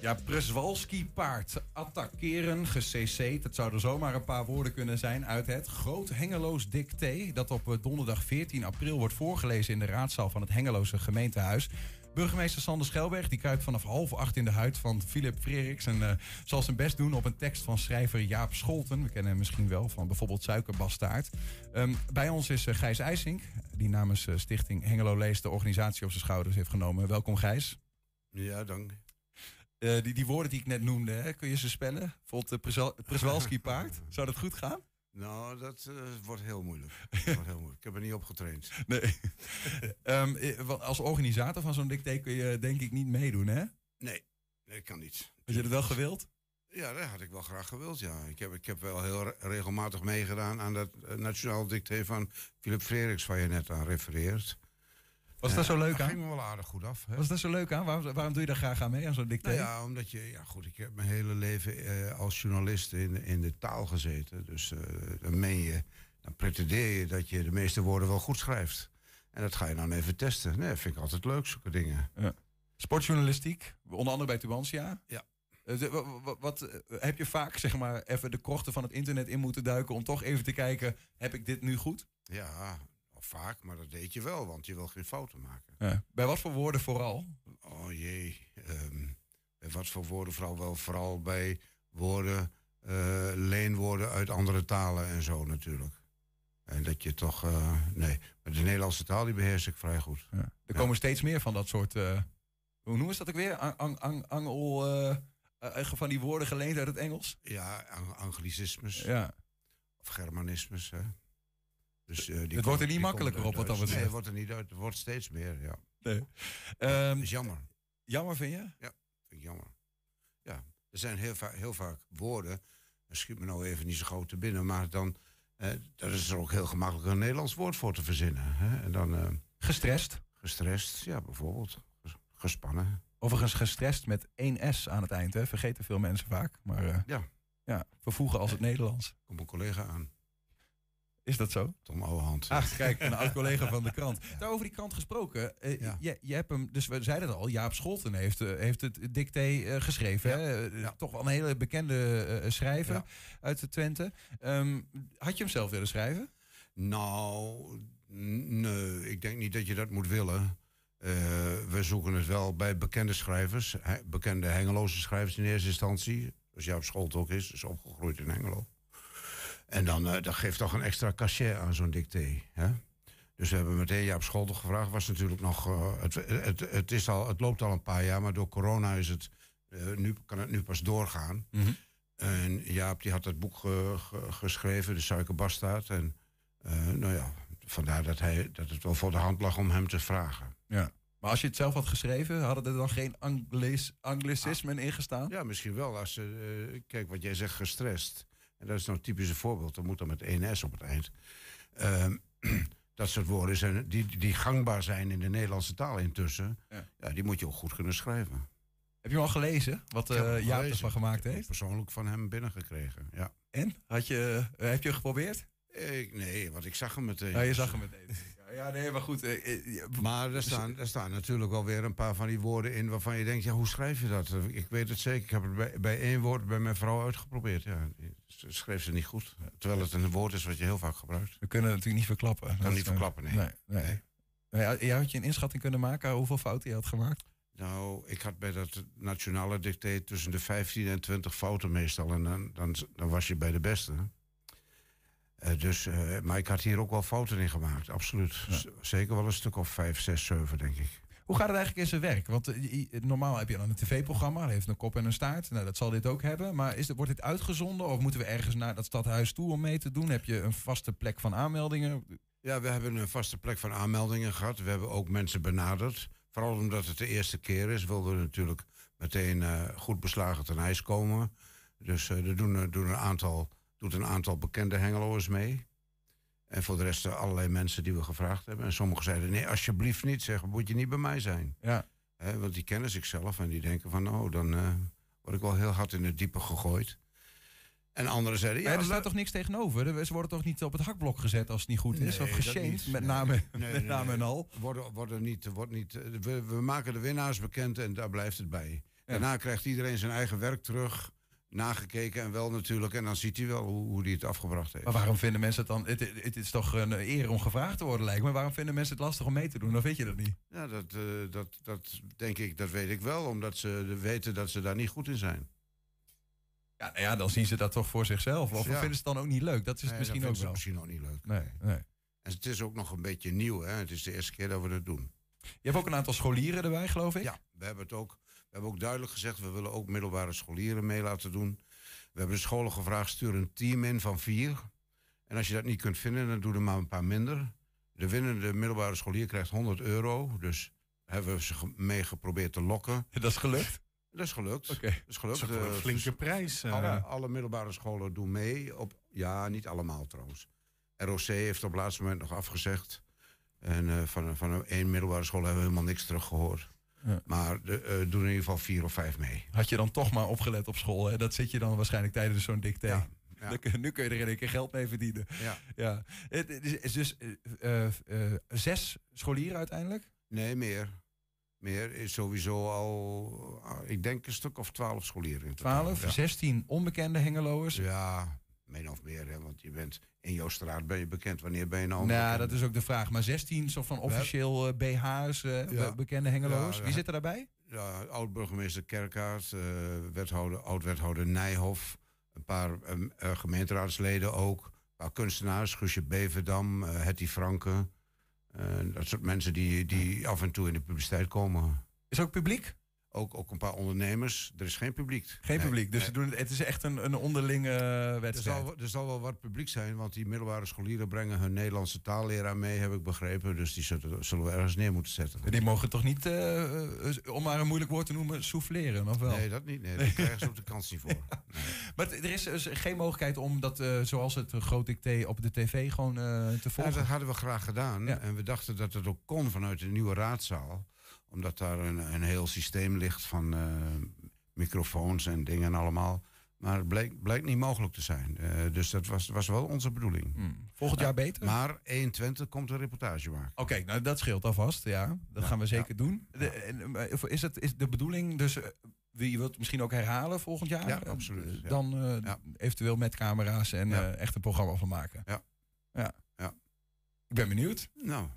Ja, Przewalski paard. Attackeren, gecc. Dat zouden zomaar een paar woorden kunnen zijn uit het Groot Hengeloos Dicté. Dat op eh, donderdag 14 april wordt voorgelezen in de raadzaal van het Hengeloze gemeentehuis. Burgemeester Sander Schelberg die kruipt vanaf half acht in de huid van Philip Freriks. En eh, zal zijn best doen op een tekst van schrijver Jaap Scholten. We kennen hem misschien wel van bijvoorbeeld Suikerbastaard. Ehm, bij ons is eh, Gijs IJsink, die namens eh, Stichting Hengelo Leest de organisatie op zijn schouders heeft genomen. Welkom Gijs. Ja, dank. Die, die woorden die ik net noemde, hè, kun je ze spellen? Bijvoorbeeld Przewalski paard. Zou dat goed gaan? Nou, dat eh, wordt heel moeilijk. Dat wordt heel moeilijk. Ik heb er niet op getraind. Nee. Ehm, eh, als organisator van zo'n dicté kun je denk ik niet meedoen, hè? Nee, nee, ik kan niet. Had je het wel gewild? Ja, dat had ik wel graag gewild, ja. Ik heb, ik heb wel heel re- regelmatig meegedaan aan dat eh, nationaal dicté van Philip Freriks, waar je net aan refereert. Was dat zo leuk dat aan? ging me wel aardig goed af. Hè? Was dat zo leuk aan? Waarom, waarom doe je daar graag aan mee, aan zo'n dicté? Nou ja, omdat je, ja goed, ik heb mijn hele leven eh, als journalist in, in de taal gezeten. Dus eh, dan meen je, dan pretendeer je dat je de meeste woorden wel goed schrijft. En dat ga je dan even testen. Nee, vind ik altijd leuk, zulke dingen. Ja. Sportjournalistiek, onder andere bij Tubantia. Ja. Eh, Wat, eh, heb je vaak zeg maar even de krochten van het internet in moeten duiken om toch even te kijken, heb ik dit nu goed? Ja, vaak, maar dat deed je wel, want je wil geen fouten maken. Ja. Bij wat voor woorden vooral? Oh jee, ehm, bij wat voor woorden vooral wel? Vooral bij woorden, eh, leenwoorden uit andere talen en zo natuurlijk. En dat je toch, eh, nee, maar de Nederlandse taal die beheers ik vrij goed. Ja. Er komen steeds meer van dat soort, eh, hoe noemen ze dat ook weer? Ang, ang, ang, angel, van die woorden geleend uit het Engels? Ja, ang- anglicismes Ja. of germanismes. Hè. Dus, eh, die Het wordt er niet makkelijker op wat dat uit Duits. Nee, betreft. het wordt er niet uit. Het wordt steeds meer, ja. Nee. Ehm, Dat is jammer. jammer vind je? Ja, vind ik jammer. Ja, er zijn heel, va heel vaak woorden, schiet me nou even niet zo groot te binnen, maar dan daar is er ook heel gemakkelijk een Nederlands woord voor te verzinnen. Hè? En dan, eh, Gestrest? gestrest, ja, bijvoorbeeld. Ges- Gespannen. Overigens gestrest met één S aan het eind, hè? vergeten veel mensen vaak. Maar Ja, ja, vervoegen als het Nederlands. komt een collega aan. Is dat zo? Tom Ouwehand. Ah, kijk, een oud collega van de krant. Daarover die krant gesproken. Ja. je, je hebt hem, dus we zeiden het al, Jaap Scholten heeft, eh, heeft het dicté geschreven. Ja. Hè? Ja. Toch wel een hele bekende schrijver Ja. uit de Twente. Ehm, had je hem zelf willen schrijven? Nou, nee, ik denk niet dat je dat moet willen. We zoeken het wel bij bekende schrijvers, he- bekende Hengeloze schrijvers in eerste instantie. Zoals Jaap Scholt ook is, is opgegroeid in Hengelo. En dan eh, dat geeft toch een extra cachet aan zo'n dicté. Hè? Dus we hebben meteen Jaap Scholten gevraagd. Was natuurlijk nog, eh, het, het, het, is al, het loopt al een paar jaar, maar door corona is het, eh, nu, kan het nu pas doorgaan. En Jaap die had het boek ge- ge- geschreven, De Suikerbastaard. En nou ja, vandaar dat, hij, dat het wel voor de hand lag om hem te vragen. Ja. Maar als je het zelf had geschreven, hadden er dan geen anglicismen ingestaan? Ja, misschien wel. Als eh, kijk, wat jij zegt, gestrest. En dat is nou typisch een voorbeeld. Dat moet dan met één S op het eind. Ehm, dat soort woorden zijn, die, die gangbaar zijn in de Nederlandse taal intussen. Ja. Ja. die moet je ook goed kunnen schrijven. Heb je hem al gelezen? Wat hem Jaap ervan gemaakt Ik heb heeft? persoonlijk van hem binnengekregen. Ja. En? Had je, eh, heb je geprobeerd? Ik, nee, want ik zag hem meteen. Ja, je zag hem meteen. Ja, nee, maar goed. eh, Maar er staan, er staan natuurlijk wel weer een paar van die woorden in waarvan je denkt, ja, hoe schrijf je dat? Ik weet het zeker. Ik heb het bij, bij één woord bij mijn vrouw uitgeprobeerd. Ja, schreef ze niet goed. Terwijl het een woord is wat je heel vaak gebruikt. We kunnen het natuurlijk niet verklappen. Kan Dat niet eh, verklappen, nee. nee, nee. Nee, ja, ja, had je een inschatting kunnen maken hoeveel fouten je had gemaakt? Nou, ik had bij dat nationale dicté tussen de 15 en 20 fouten meestal. En dan, dan, dan was je bij de beste. Eh, dus, eh, maar ik had hier ook wel fouten in gemaakt, absoluut. Zeker wel een stuk of 5, 6, 7, denk ik. Hoe gaat het eigenlijk in zijn werk? Want eh, normaal heb je dan een tv-programma, heeft een kop en een staart. Nou, dat zal dit ook hebben. Maar is wordt dit uitgezonden of moeten we ergens naar dat stadhuis toe om mee te doen? Heb je een vaste plek van aanmeldingen? Ja, we hebben een vaste plek van aanmeldingen gehad. We hebben ook mensen benaderd. Vooral omdat het de eerste keer is, wilden we natuurlijk meteen eh, goed beslagen ten ijs komen. Dus eh, er doen, doen een aantal, doet een aantal bekende hengeloers mee. En voor de rest allerlei mensen die we gevraagd hebben. En sommigen zeiden, nee, alsjeblieft niet. Zeggen, moet je niet bij mij zijn. Ja. Want die kennen zichzelf en die denken van, oh, dan eh, word ik wel heel hard in het diepe gegooid. En anderen zeiden, Ja, er staat toch niks tegenover? Er- Ze worden toch niet op het hakblok gezet als het niet goed is? Nee, of dat geshamed, met name, Nee, met name en al? Worden, worden niet, wordt niet, eh, we, we maken de winnaars bekend en daar blijft het bij. Daarna krijgt iedereen zijn eigen werk terug, nagekeken en wel natuurlijk. En dan ziet hij wel hoe, hoe hij het afgebracht heeft. Maar waarom vinden mensen het dan... Het, het is toch een eer om gevraagd te worden, lijkt me. Waarom vinden mensen het lastig om mee te doen? Dan weet je dat niet. Ja, dat, eh, dat, dat denk ik, dat weet ik wel, omdat ze weten dat ze daar niet goed in zijn. Ja, nou ja, dan zien ze dat toch voor zichzelf. Of Ja. vinden ze het dan ook niet leuk? Dat is het Nee, misschien ook wel. misschien ook niet leuk. Nee, nee. En het is ook nog een beetje nieuw, hè? Het is de eerste keer dat we dat doen. Je hebt ook een aantal scholieren erbij, geloof ik? Ja, we hebben het ook. We hebben ook duidelijk gezegd, we willen ook middelbare scholieren mee laten doen. We hebben de scholen gevraagd, stuur een team in van vier. En als je dat niet kunt vinden, dan doe er maar een paar minder. De winnende middelbare scholier krijgt 100 euro. Dus hebben we ze mee geprobeerd te lokken. Dat is gelukt? Dat is gelukt. Oké. Dat is gelukt. Dat is een Eh, flinke vers- prijs, eh. Alle, alle middelbare scholen doen mee. Op, ja, niet allemaal trouwens. ROC heeft op het laatste moment nog afgezegd. En eh, van, van één middelbare school hebben we helemaal niks teruggehoord. Ja. Maar de, eh, doen in ieder geval vier of vijf mee. Had je dan toch maar opgelet op school? Hè? Dat zit je dan waarschijnlijk tijdens zo'n dicté. ja. Dan Nu kun je er in één keer geld mee verdienen. Ja. Ja. Het is is dus eh, eh, zes scholieren uiteindelijk? Nee, meer. Meer is sowieso al, ah, ik denk een stuk of twaalf scholieren. in totaal. 12, Ja. 16 onbekende hengeloers. Ja, min of meer. Hè, want je bent in jouw straat ben je bekend. Wanneer ben je nou Nou, dat is ook de vraag. Maar 16 soort van officieel eh, BH's, eh, Ja. bekende hengeloers. Ja, Wie ja. zit er daarbij? Ja, oud-burgemeester Kerkaert, eh, wethouder, oud-wethouder Nijhoff, een paar ehm, eh, gemeenteraadsleden ook, een paar kunstenaars, Guusje Beverdam, Hetty Franke. Dat soort mensen die, die af en toe in de publiciteit komen. Is ook publiek? Ook, ook een paar ondernemers. Er is geen publiek. Geen Nee, publiek. Dus nee. doen, het- is echt een, een onderlinge eh, Er wedstrijd. zal, er zal wel wat publiek zijn, want die middelbare scholieren brengen hun Nederlandse taalleraar mee, heb ik begrepen. Dus die zullen, zullen we ergens neer moeten zetten. Die mogen toch niet, eh, eh, om maar een moeilijk woord te noemen, souffleren, of wel? Nee, dat niet. Nee, daar krijgen ze ook de kans niet voor. Maar er is dus geen mogelijkheid om dat, zoals het groot dicté op de tv, gewoon te Ja, volgen. dat hadden we graag gedaan. Ja. En we dachten dat het ook kon vanuit de nieuwe raadzaal. Omdat daar een, een heel systeem ligt van eh, microfoons en dingen allemaal. Maar het bleek, blijkt niet mogelijk te zijn. Eh, dus dat was, was wel onze bedoeling. Hmm. Volgend jaar beter? Maar 21 komt een reportage maken. Oké, nou dat scheelt alvast, ja. Dat Ja, gaan we zeker ja. doen. De, is het is de bedoeling, dus eh, wie wilt het misschien ook herhalen volgend jaar? Ja, absoluut, ja. Dan eventueel met camera's en echt een programma van maken. Ja. ja. Ja. Ik ben benieuwd. Nou,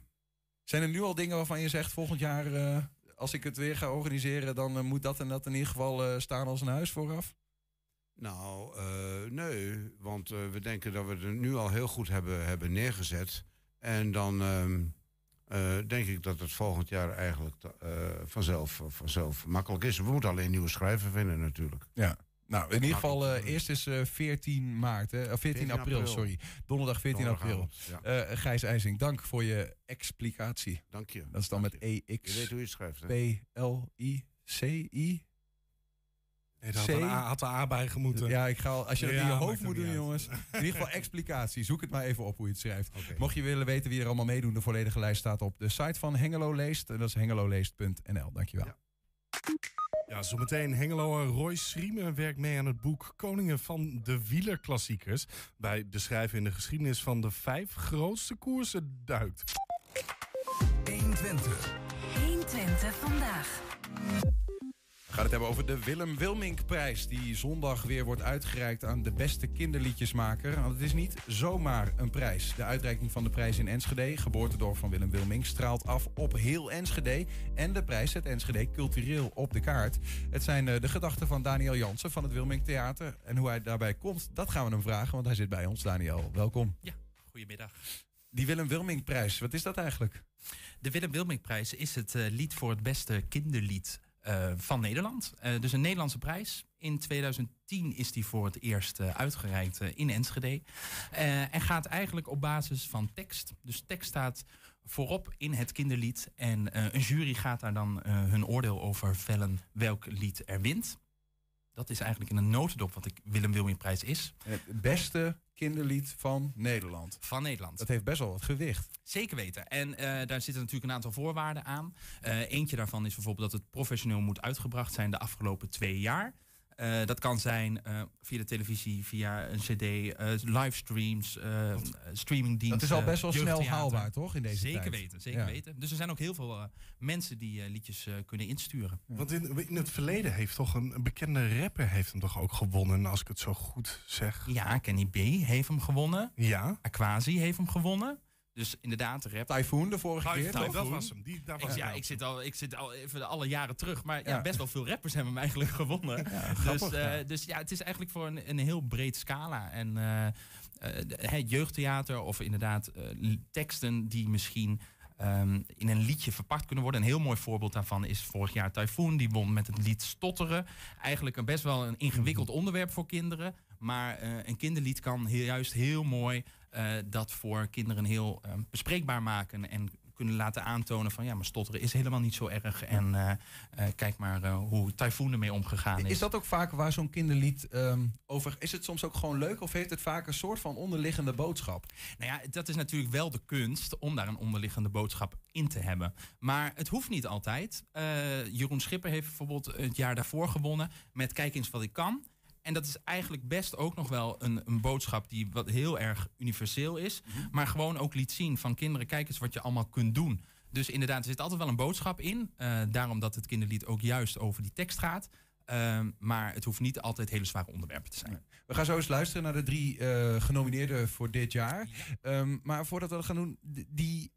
Zijn er nu al dingen waarvan je zegt volgend jaar, eh, als ik het weer ga organiseren, dan eh, moet dat en dat in ieder geval eh, staan als een huis vooraf? nou nee. Want we denken dat we het nu al heel goed hebben, hebben neergezet. En dan ehm, eh, denk ik dat het volgend jaar eigenlijk vanzelf, vanzelf makkelijk is. We moeten alleen nieuwe schrijver vinden natuurlijk. Ja. Nou, in ieder geval, eh, eerst is eh, 14 maart, hè? Of 14, 14 april, april. sorry. Donderdag 14 april. Ja. Eh, Gijs IJsing, dank voor je explicatie. Dank je. Dat is dan Dank met. EX. Je weet hoe je het schrijft, hè? P-L-I-C-I. Nee, daar had A, had een A bij gemoeten. Ja, ik ga al, als je dat Ja, in je hoofd moet doen, uit. jongens. In ieder geval explicatie. Zoek het maar even op hoe je het schrijft. Mocht je willen weten wie er allemaal meedoen, de volledige lijst staat op de site van Hengelo Leest. En dat is hengeloleest.nl. Dankjewel. Ja. Ja, zometeen Hengelo Roy Schriemen werkt mee aan het boek Koningen van de Wielerklassiekers. Bij de schrijver in de geschiedenis van de vijf grootste koersen duikt. 120. 120 vandaag. We gaan het hebben over de Willem Wilmink-prijs... die zondag weer wordt uitgereikt aan de beste kinderliedjesmaker. Want het is niet zomaar een prijs. De uitreiking van de prijs in Enschede, geboortedorp van Willem Wilmink... straalt af op heel Enschede. En de prijs zet Enschede cultureel op de kaart. Het zijn eh, de gedachten van Daniel Jansen van het Wilmink Theater. En hoe hij daarbij komt, dat gaan we hem vragen... want hij zit bij ons. Daniel, welkom. Ja, goedemiddag. Die Willem Wilmink-prijs, wat is dat eigenlijk? De Willem Wilming-prijs is het eh, lied voor het beste kinderlied eh, van Nederland. Eh, dus een Nederlandse prijs. In 2010 is die voor het eerst eh, uitgereikt in Enschede. En gaat eigenlijk op basis van tekst. Dus tekst staat voorop in het kinderlied. En een jury gaat daar dan hun oordeel over vellen welk lied er wint. Dat is eigenlijk in een notendop wat ik Willem Wilmingprijs is. Het beste kinderlied van Nederland. Van Nederland. Dat heeft best wel wat gewicht. Zeker weten. En eh, daar zitten natuurlijk een aantal voorwaarden aan. Eh, eentje daarvan is bijvoorbeeld dat het professioneel moet uitgebracht zijn de afgelopen twee jaar. Eh, dat kan zijn eh, via de televisie, via een cd, eh, livestreams, eh streamingdiensten. Dat is al best wel snel haalbaar, toch, in deze zeker tijd? weten, zeker Ja. weten. Dus er zijn ook heel veel mensen die eh, liedjes eh, kunnen insturen. Want in, in het verleden heeft toch een, een bekende rapper heeft hem toch ook gewonnen, als ik het zo goed zeg. Ja, Kenny B heeft hem gewonnen. Ja. Aquasi heeft hem gewonnen. Dus inderdaad, rap. Typhoon de vorige keer. Typhoon, dat was hem. Die, daar was ik, ja, ik zit, al, ik zit al even alle jaren terug. Maar ja. Ja. best wel veel rappers hebben hem eigenlijk gewonnen. dus, grappig, eh, ja. dus ja, het is eigenlijk voor een, een heel breed scala. En eh, eh, jeugdtheater of inderdaad teksten die misschien ehm, in een liedje verpakt kunnen worden. Een heel mooi voorbeeld daarvan is vorig jaar Typhoon. Die won met het lied Stotteren. Eigenlijk een best wel een ingewikkeld onderwerp voor kinderen. Maar eh, een kinderlied kan heel, juist heel mooi dat voor kinderen heel eh, bespreekbaar maken. En kunnen laten aantonen van ja, maar stotteren is helemaal niet zo erg. En eh, eh, kijk maar eh, hoe Typhoon ermee omgegaan is. Is dat ook vaak waar zo'n kinderlied ehm, over... Is het soms ook gewoon leuk of heeft het vaak een soort van onderliggende boodschap? Nou ja, dat is natuurlijk wel de kunst om daar een onderliggende boodschap in te hebben. Maar het hoeft niet altijd. Eh, Jeroen Schipper heeft bijvoorbeeld het jaar daarvoor gewonnen met Kijk eens wat ik kan. En dat is eigenlijk best ook nog wel een, een boodschap die wat heel erg universeel is. Maar gewoon ook liet zien van kinderen, kijk eens wat je allemaal kunt doen. Dus inderdaad, er zit altijd wel een boodschap in. Eh, daarom dat het kinderlied ook juist over die tekst gaat. Ehm, maar het hoeft niet altijd hele zware onderwerpen te zijn. We gaan zo eens luisteren naar de drie eh, genomineerden voor dit jaar. Ehm, maar voordat we dat gaan doen, die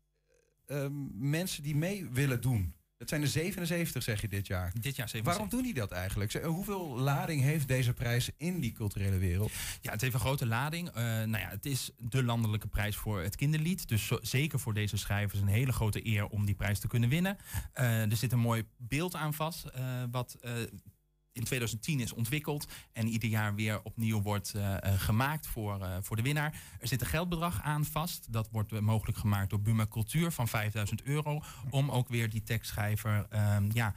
ehm, mensen die mee willen doen. Dat zijn er 77, zeg je dit jaar. Dit jaar 77. Waarom doen die dat eigenlijk? Hoeveel lading heeft deze prijs in die culturele wereld? Ja, het heeft een grote lading. Eh, nou ja, het is de landelijke prijs voor het kinderlied. Dus zo- zeker voor deze schrijvers een hele grote eer om die prijs te kunnen winnen. Eh, er zit een mooi beeld aan vast, eh, wat in 2010 is ontwikkeld en ieder jaar weer opnieuw wordt eh, eh, gemaakt voor, eh, voor de winnaar. Er zit een geldbedrag aan vast. Dat wordt mogelijk gemaakt door Buma Cultuur van 5000 euro. Om ook weer die tekstschrijver ehm, ja,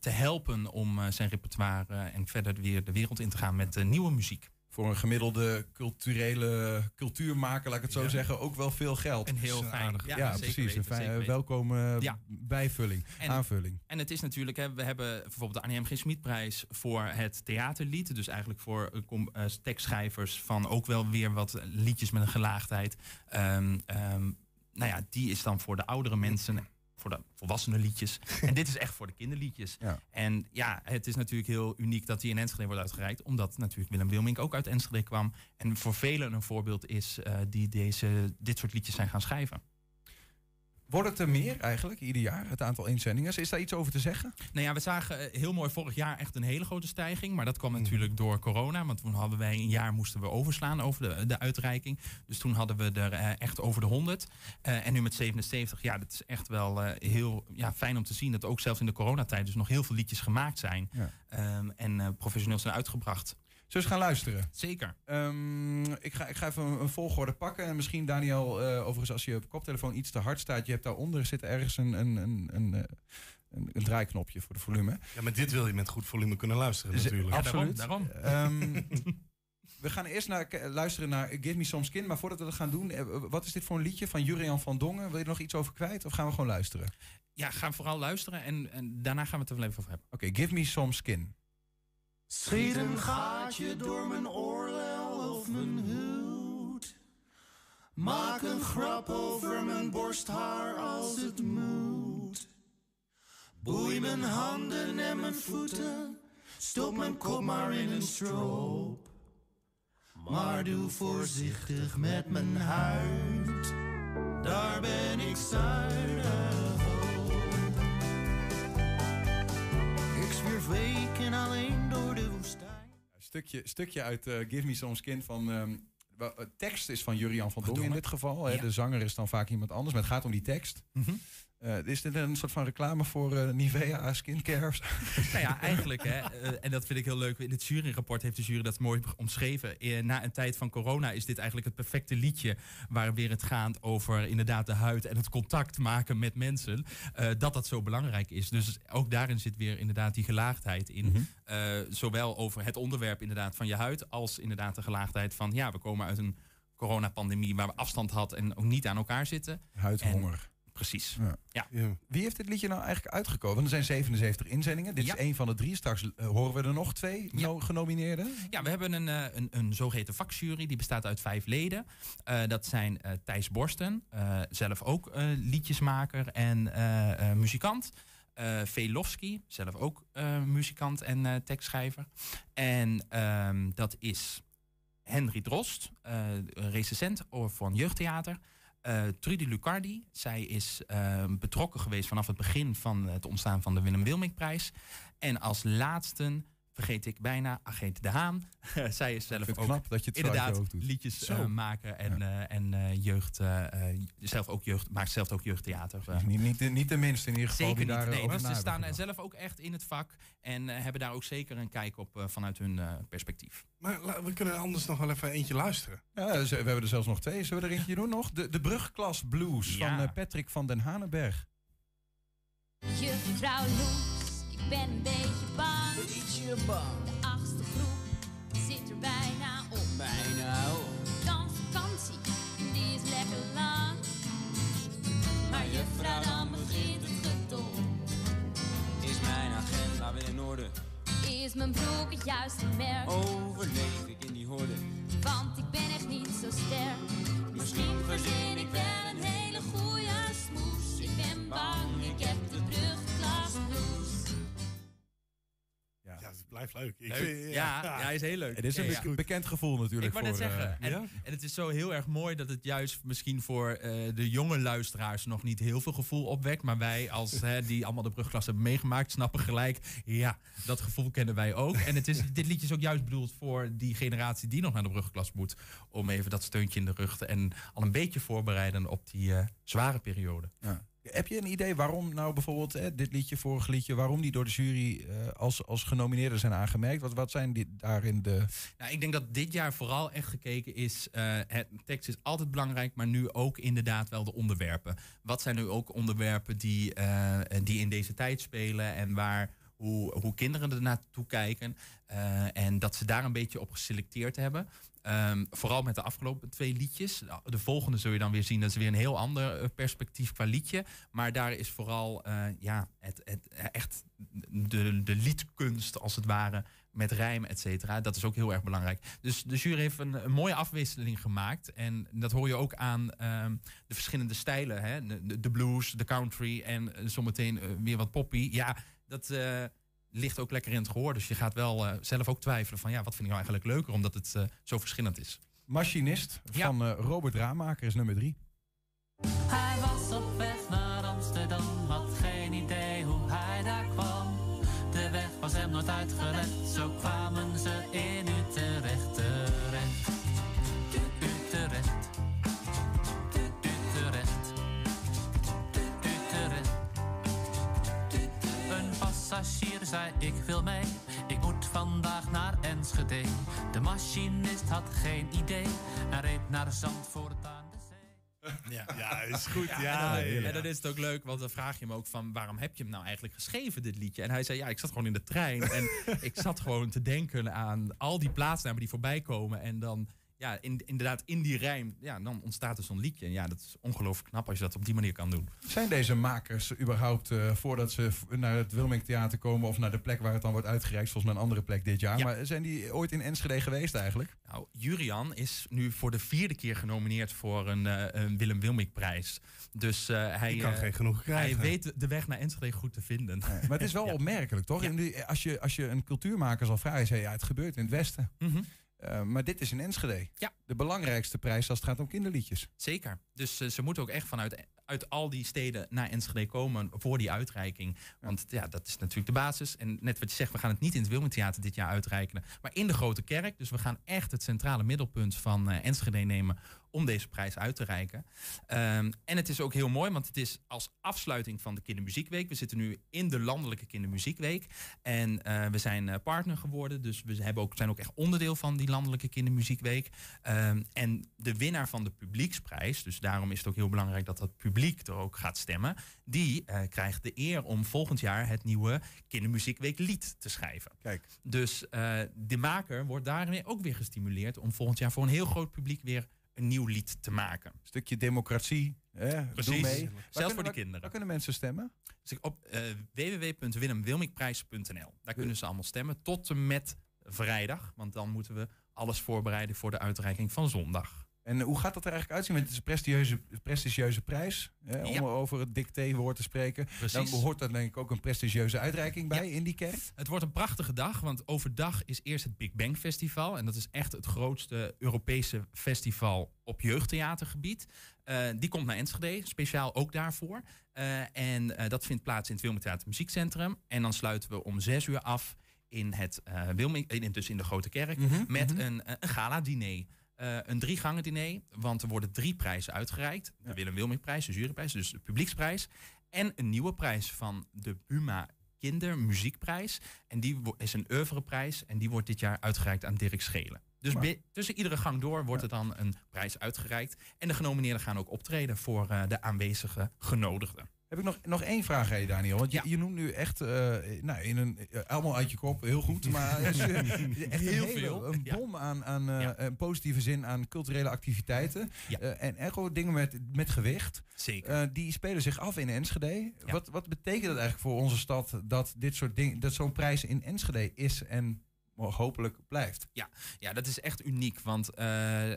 te helpen om zijn repertoire en verder weer de wereld in te gaan met nieuwe muziek. Voor een gemiddelde culturele cultuurmaker, laat ik het zo Ja. zeggen, ook wel veel geld. Een heel fijn- aardig. ja, precies. weten, een fijn, eh, welkome Ja. bijvulling, En- aanvulling. En het is natuurlijk, hè, we hebben bijvoorbeeld de Annie M. G. Smitprijs voor het theaterlied. Dus eigenlijk voor eh, eh, tekstschrijvers van ook wel weer wat liedjes met een gelaagdheid. Ehm, ehm, nou ja, die is dan voor de oudere mensen, voor de volwassene liedjes. en dit is echt voor de kinderliedjes. Ja. En ja, het is natuurlijk heel uniek dat die in Enschede wordt uitgereikt. Omdat natuurlijk Willem Wilmink ook uit Enschede kwam. En voor velen een voorbeeld is eh, die deze, dit soort liedjes zijn gaan schrijven. Wordt het er meer eigenlijk, ieder jaar, het aantal inzendingen? Is daar iets over te zeggen? Nou ja, we zagen eh, heel mooi vorig jaar echt een hele grote stijging. Maar dat kwam natuurlijk door corona. Want toen hadden wij een jaar moesten we overslaan over de, de uitreiking. Dus toen hadden we er eh, echt over de 100. Eh, en nu met 77. Ja, dat is echt wel heel ja, fijn om te zien. Dat ook zelfs in de coronatijd dus nog heel veel liedjes gemaakt zijn. Ja. Ehm, en professioneel zijn uitgebracht. Zullen we eens gaan luisteren? Zeker. Ehm, ik, ga, ik ga even een, een volgorde pakken. En misschien, Daniel, eh, overigens, als je op koptelefoon iets te hard staat, je hebt daaronder zit ergens een, een, een, een, eh, een, een draaiknopje voor de volume. Ja, maar dit wil je met goed volume kunnen luisteren natuurlijk. Absoluut. daarom. Ehm, we gaan eerst naar, luisteren naar Give Me Some Skin. Maar voordat we dat gaan doen, eh, wat is dit voor een liedje van Jurian van Dongen? Wil je er nog iets over kwijt? Of gaan we gewoon luisteren? Ja, ga vooral luisteren. En, en daarna gaan we het er wel even over hebben. Oké, Give Me Some Skin. Schiet een gaatje door mijn oorlel of mijn hoed. Maak een grap over mijn borsthaar als het moet. Boei mijn handen en mijn voeten. Stop mijn kop maar in een stroop. Maar doe voorzichtig met mijn huid. Daar ben ik zuinig op. Ik zwierf Stukje, stukje uit eh, Give Me Some Skin van... ehm, eh, tekst is van Jurian van Dongen in dit geval. Hè. Ja. De zanger is dan vaak iemand anders, maar het gaat om die tekst. Mhm. Eh, is dit een soort van reclame voor eh, Nivea skincare? nou ja, eigenlijk, hè, eh, en dat vind ik heel leuk. In het juryrapport heeft de jury dat mooi omschreven. Na een tijd van corona is dit eigenlijk het perfecte liedje. Waar weer het gaat over inderdaad de huid en het contact maken met mensen. dat dat zo belangrijk is. Dus ook daarin zit weer inderdaad die gelaagdheid in. Mhm. Zowel over het onderwerp inderdaad van je huid. als inderdaad de gelaagdheid van ja, we komen uit een coronapandemie waar we afstand hadden en ook niet aan elkaar zitten. Huidhonger. Precies. Ja. Ja. Wie heeft dit liedje nou eigenlijk uitgekozen? Want er zijn 77 inzendingen. Dit Ja. is één van de drie. Straks eh, horen we er nog twee no- genomineerden. Ja, we hebben een, eh, een, een zogeheten vakjury. Die bestaat uit vijf leden. Eh, dat zijn eh, Thijs Borsten, eh, zelf ook eh, liedjesmaker en eh, eh, muzikant. Eh Velofsky, zelf ook eh, muzikant en eh, tekstschrijver. En ehm, dat is Henry Drost, eh recensent van jeugdtheater. Eh, Trudy Lucardi, zij is eh, betrokken geweest vanaf het begin van het ontstaan van de Willem Wilmingprijs. En als laatste vergeet ik bijna Agent De Haan. zij is zelf ook knap dat je het inderdaad hoofd doet. liedjes eh, maken en, eh, en eh, jeugd, zelf ook jeugd, maakt zelf ook jeugdtheater. Niet, niet, niet de minste in ieder geval Zeker die niet. daar Nee, ze staan gedacht. zelf ook echt in het vak en hebben daar ook zeker een kijk op vanuit hun perspectief. Maar la- we kunnen anders nog wel even eentje luisteren. Ja, dus, we hebben er zelfs nog twee. Zullen we er eentje doen nog? De, de Brugklas Blues Ja. van Patrick van den Hanenberg. Juffrouw Loes, ik ben een beetje bang. Beetje bang. De achtste groep zit er bijna op. Bijna op. Dan vakantie, die is lekker lang. Maar juffrouw, dan begint het getol. Is mijn agenda weer in orde? Is mijn broek het juiste merk? Overleef ik in die horde? Want ik ben echt niet zo sterk. Misschien verzin ik wel een hele goeie smoes. Ik ben bang, ik heb blijft leuk. Ik Leuk. vind- ja, ja, hij is heel leuk. Het is een Ja, be- ja. bekend gevoel natuurlijk. Ik wou net voor, eh, zeggen. En, ja? en het is zo heel erg mooi dat het juist misschien voor eh, de jonge luisteraars nog niet heel veel gevoel opwekt. Maar wij, als hè, die allemaal de brugklas hebben meegemaakt, snappen gelijk. Ja, dat gevoel kennen wij ook. En het is, dit liedje is ook juist bedoeld voor die generatie die nog naar de brugklas moet. Om even dat steuntje in de rug te en al een beetje voorbereiden op die eh, zware periode. Ja. Heb je een idee waarom nou bijvoorbeeld hè, dit liedje, vorig liedje, waarom die door de jury eh, als, als genomineerden zijn aangemerkt? Wat, wat zijn die daarin de. Nou, ik denk dat dit jaar vooral echt gekeken is. eh het tekst is altijd belangrijk, maar nu ook inderdaad wel de onderwerpen. Wat zijn nu ook onderwerpen die, eh, die in deze tijd spelen en waar hoe, hoe kinderen er naartoe kijken. eh, en dat ze daar een beetje op geselecteerd hebben. Ehm, vooral met de afgelopen twee liedjes. De volgende zul je dan weer zien. Dat is weer een heel ander eh, perspectief qua liedje. Maar daar is vooral eh, ja, het, het, echt de, de liedkunst als het ware. Met rijm, et cetera. Dat is ook heel erg belangrijk. Dus de jury heeft een, mooie afwisseling gemaakt. En dat hoor je ook aan ehm, de verschillende stijlen. Hè? De, de- blues, de country en zometeen weer wat poppy. Ja, dat eh, ligt ook lekker in het gehoor. Dus je gaat wel eh, zelf ook twijfelen van... ja, wat vind ik nou eigenlijk leuker? Omdat het eh, zo verschillend is. Machinist van eh, Robert Raamaker is nummer drie. Hij was op weg naar Amsterdam, had geen idee hoe hij daar kwam. De weg was hem nooit uitgelegd, zo kwamen ze in Utrecht passagier zei ik wil mee, ik moet vandaag naar Enschede. De machinist had geen idee en reed naar Zandvoort aan de zee. Ja, ja is goed. Ja, en, dan, ja, ja. en dan is het ook leuk, want dan vraag je hem ook van... waarom heb je hem nou eigenlijk geschreven, dit liedje? En hij zei, ja, ik zat gewoon in de trein... en ik zat gewoon te denken aan al die plaatsnamen die voorbij komen... en dan, ja, in, inderdaad, in die rijm, ja, dan ontstaat er zo'n liedje. En ja, dat is ongelooflijk knap als je dat op die manier kan doen. Zijn deze makers überhaupt, eh, voordat ze naar het Wilming Theater komen... of naar de plek waar het dan wordt uitgereikt, volgens mij een andere plek dit jaar... Ja. maar zijn die ooit in Enschede geweest eigenlijk? Nou, Jurian is nu voor de vierde keer genomineerd voor een, eh, een Willem Wilmink-prijs. Dus eh, hij, Die kan geen genoeg krijgen. hij weet de weg naar Enschede goed te vinden. Maar het is wel Ja. opmerkelijk, toch? In die- als, je, als je een cultuurmaker zal vragen, zei ja, het gebeurt in het Westen. Mhm. Eh, maar dit is in Enschede. Ja. De belangrijkste prijs als het gaat om kinderliedjes. Zeker. Dus eh, ze moeten ook echt vanuit uit al die steden naar Enschede komen voor die uitreiking. Want ja, dat is natuurlijk de basis. En net wat je zegt, we gaan het niet in het Wilming Theater dit jaar uitreiken, maar in de Grote Kerk. Dus we gaan echt het centrale middelpunt van eh, Enschede nemen om deze prijs uit te reiken. Ehm, en het is ook heel mooi, want het is als afsluiting van de Kindermuziekweek. We zitten nu in de Landelijke Kindermuziekweek. En eh, we zijn eh, partner geworden, dus we hebben ook, zijn ook echt onderdeel van die Landelijke Kindermuziekweek. Ehm, en de winnaar van de publieksprijs, dus daarom is het ook heel belangrijk dat het publiek er ook gaat stemmen, die eh, krijgt de eer om volgend jaar het nieuwe Kindermuziekweek lied te schrijven. Kijk. Dus eh, de maker wordt daarmee ook weer gestimuleerd om volgend jaar voor een heel groot publiek weer een nieuw lied te maken. Stukje democratie. Hè? Precies. Doe mee. Zelfs Waar voor kunnen- de kinderen. Waar kunnen mensen stemmen? Dus op uh, www.willemwilmikprijs.nl. Daar kunnen ze allemaal stemmen tot en met vrijdag. Want dan moeten we alles voorbereiden voor de uitreiking van zondag. En hoe gaat dat er eigenlijk uitzien? Want het is een prestigieuze, prestigieuze prijs. Hè, om Ja. over het dictéwoord te spreken. Precies. Dan behoort daar denk ik ook een prestigieuze uitreiking bij in die kerk. Het wordt een prachtige dag, want overdag is eerst het Big Bang Festival. En dat is echt het grootste Europese festival op jeugdtheatergebied. Eh, die komt naar Enschede, speciaal ook daarvoor. Eh, en eh, dat vindt plaats in het Wilming Theater Muziekcentrum. En dan sluiten we om zes uur af in het Wilming, in, dus in de Grote Kerk, Mhm, met mhm. een, een gala-diner. Eh, een drie gangen diner, want er worden drie prijzen uitgereikt. De Willem Wilmingprijs, de juryprijs, dus de publieksprijs. En een nieuwe prijs van de Buma Kindermuziekprijs. En die is een oeuvreprijs en die wordt dit jaar uitgereikt aan Dirk Schelen. Dus Maar- tussen iedere gang door wordt er dan een prijs uitgereikt. En de genomineerden gaan ook optreden voor eh, de aanwezige genodigden. Heb ik nog, nog één vraag aan je, Daniel. Want je, je noemt nu echt, eh, nou, in een, eh, allemaal uit je kop, heel goed. Maar echt Heel een hele- veel, Een ja. bom aan, aan eh, een positieve zin aan culturele activiteiten. En echt ook dingen met, met gewicht. Zeker. Die spelen zich af in Enschede. Wat, wat betekent het eigenlijk voor onze stad dat dit soort dingen, dat zo'n prijs in Enschede is en hopelijk blijft? Ja, ja, dat is echt uniek. Want eh,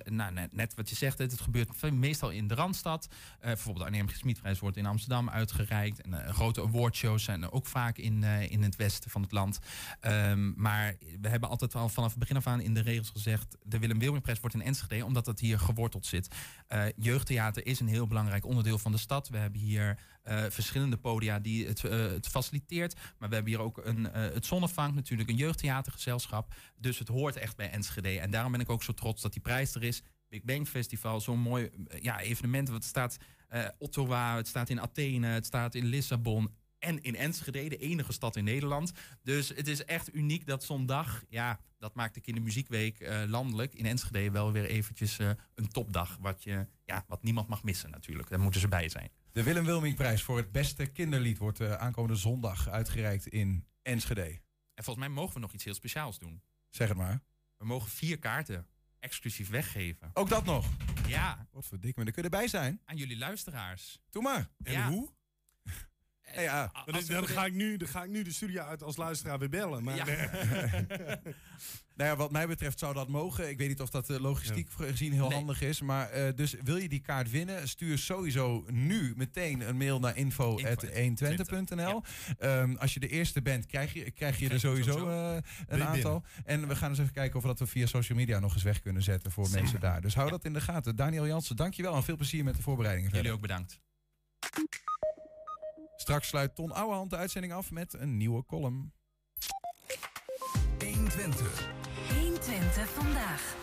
nou, net, wat je zegt, het, het gebeurt meestal in de Randstad. Eh, bijvoorbeeld de Arnhem wordt in Amsterdam uitgereikt. En eh, grote awardshows zijn er ook vaak in, in het westen van het land. Ehm, maar we hebben altijd al vanaf het begin af aan in de regels gezegd... de Willem Wilmingprijs wordt in Enschede, omdat dat hier geworteld zit. Eh, jeugdtheater is een heel belangrijk onderdeel van de stad. We hebben hier eh, verschillende podia die het, eh, het faciliteert. Maar we hebben hier ook een, het Zonnevank, natuurlijk een jeugdtheatergezelschap. Dus het hoort echt bij Enschede. En daarom ben ik ook zo trots dat die prijs er is. Big Bang Festival, zo'n mooi ja, evenement. Het staat eh Ottawa, het staat in Athene, het staat in Lissabon. En in Enschede, de enige stad in Nederland. Dus het is echt uniek dat zo'n dag, ja, dat maakt de Kindermuziekweek eh, landelijk in Enschede wel weer eventjes eh, een topdag. Wat, je, ja, wat niemand mag missen natuurlijk. Daar moeten ze bij zijn. De Willem Wilmingprijs voor het beste kinderlied wordt eh, aankomende zondag uitgereikt in Enschede. En volgens mij mogen we nog iets heel speciaals doen. Zeg het maar. We mogen vier kaarten exclusief weggeven. Ook dat nog? Ja. Wat verdik me, dan kun je erbij zijn. Aan jullie luisteraars. Doe maar. En Ja. hoe? Ja, ja. Dan, dan, dan ga ik nu, dan ga ik nu de studio uit als luisteraar weer bellen. Maar Ja. Nou ja, wat mij betreft zou dat mogen. Ik weet niet of dat eh, logistiek gezien heel Nee. handig is. Maar eh, dus wil je die kaart winnen, stuur sowieso nu meteen een mail naar info.120.nl. Ehm, als je de eerste bent, krijg je, krijg je er sowieso eh, een aantal. En we gaan eens even kijken of we dat we via social media nog eens weg kunnen zetten voor Zeker. mensen daar. Dus hou dat in de gaten. Daniel Jansen, dankjewel en veel plezier met de voorbereidingen. Jullie verder. ook bedankt. Straks sluit Ton Ouwehand de uitzending af met een nieuwe column. 120. 120 vandaag.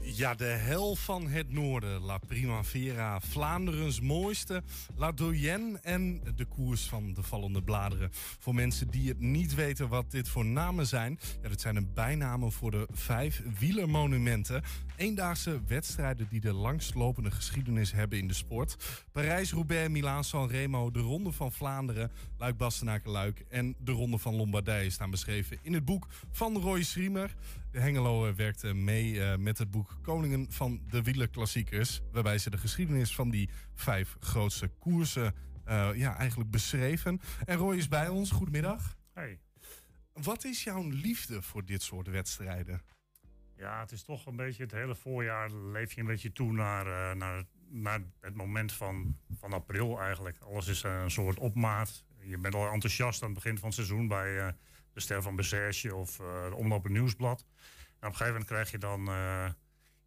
Ja, de hel van het noorden. La Primavera, Vlaanderens mooiste. La Doyenne en de koers van de vallende bladeren. Voor mensen die het niet weten wat dit voor namen zijn. Ja, dit zijn de bijnamen voor de vijf wielermonumenten. Eendaagse wedstrijden die de langstlopende geschiedenis hebben in de sport. Parijs-Roubaix, Milaan-San Remo, de Ronde van Vlaanderen, Luik-Bastenaken-Luik en de Ronde van Lombardije staan beschreven in het boek van Roy Schriemer. De Hengelo eh, werkte mee eh, met het boek Koningen van de Wielerklassiekers, waarbij ze de geschiedenis van die vijf grootste koersen eh, ja, eigenlijk beschreven. En Roy is bij ons. Goedemiddag. Hey. Wat is jouw liefde voor dit soort wedstrijden? Ja, het is toch een beetje het hele voorjaar leef je een beetje toe naar, eh, naar, naar het moment van, van april eigenlijk. Alles is een soort opmaat. Je bent al enthousiast aan het begin van het seizoen bij eh, de Ster van Bessage of eh de Omloop Nieuwsblad. En op een gegeven moment krijg je dan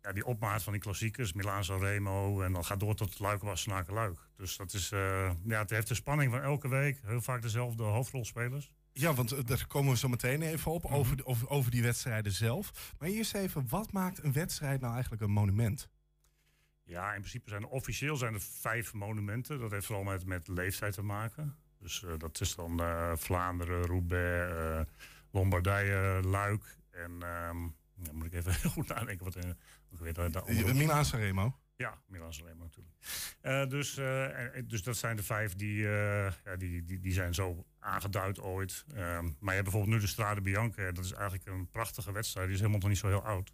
ja, die opmaat van die klassiekers, Milaan Remo. En dan gaat door tot Luik Wassenaken Luik. Dus dat is, ja, het heeft de spanning van elke week. Heel vaak dezelfde hoofdrolspelers. Ja, want eh, daar komen we zo meteen even op, over, de- over, over die wedstrijden zelf. Maar eerst even, wat maakt een wedstrijd nou eigenlijk een monument? Ja, in principe zijn er officieel zijn er vijf monumenten. Dat heeft vooral met, met leeftijd te maken. Dus eh, dat is dan eh, Vlaanderen, Roubaix, Lombardije, Luik. En ehm ja, moet ik even goed nadenken wat er ook weer daar- daaronder- Milaan Sanremo. Ja, Milan Sanremo natuurlijk. Eh, dus, eh, dus dat zijn de vijf die, eh, ja, die, die, die zijn zo aangeduid ooit. Ehm, maar je hebt bijvoorbeeld nu de Strade Bianca. Dat is eigenlijk een prachtige wedstrijd. Die is helemaal nog niet zo heel oud.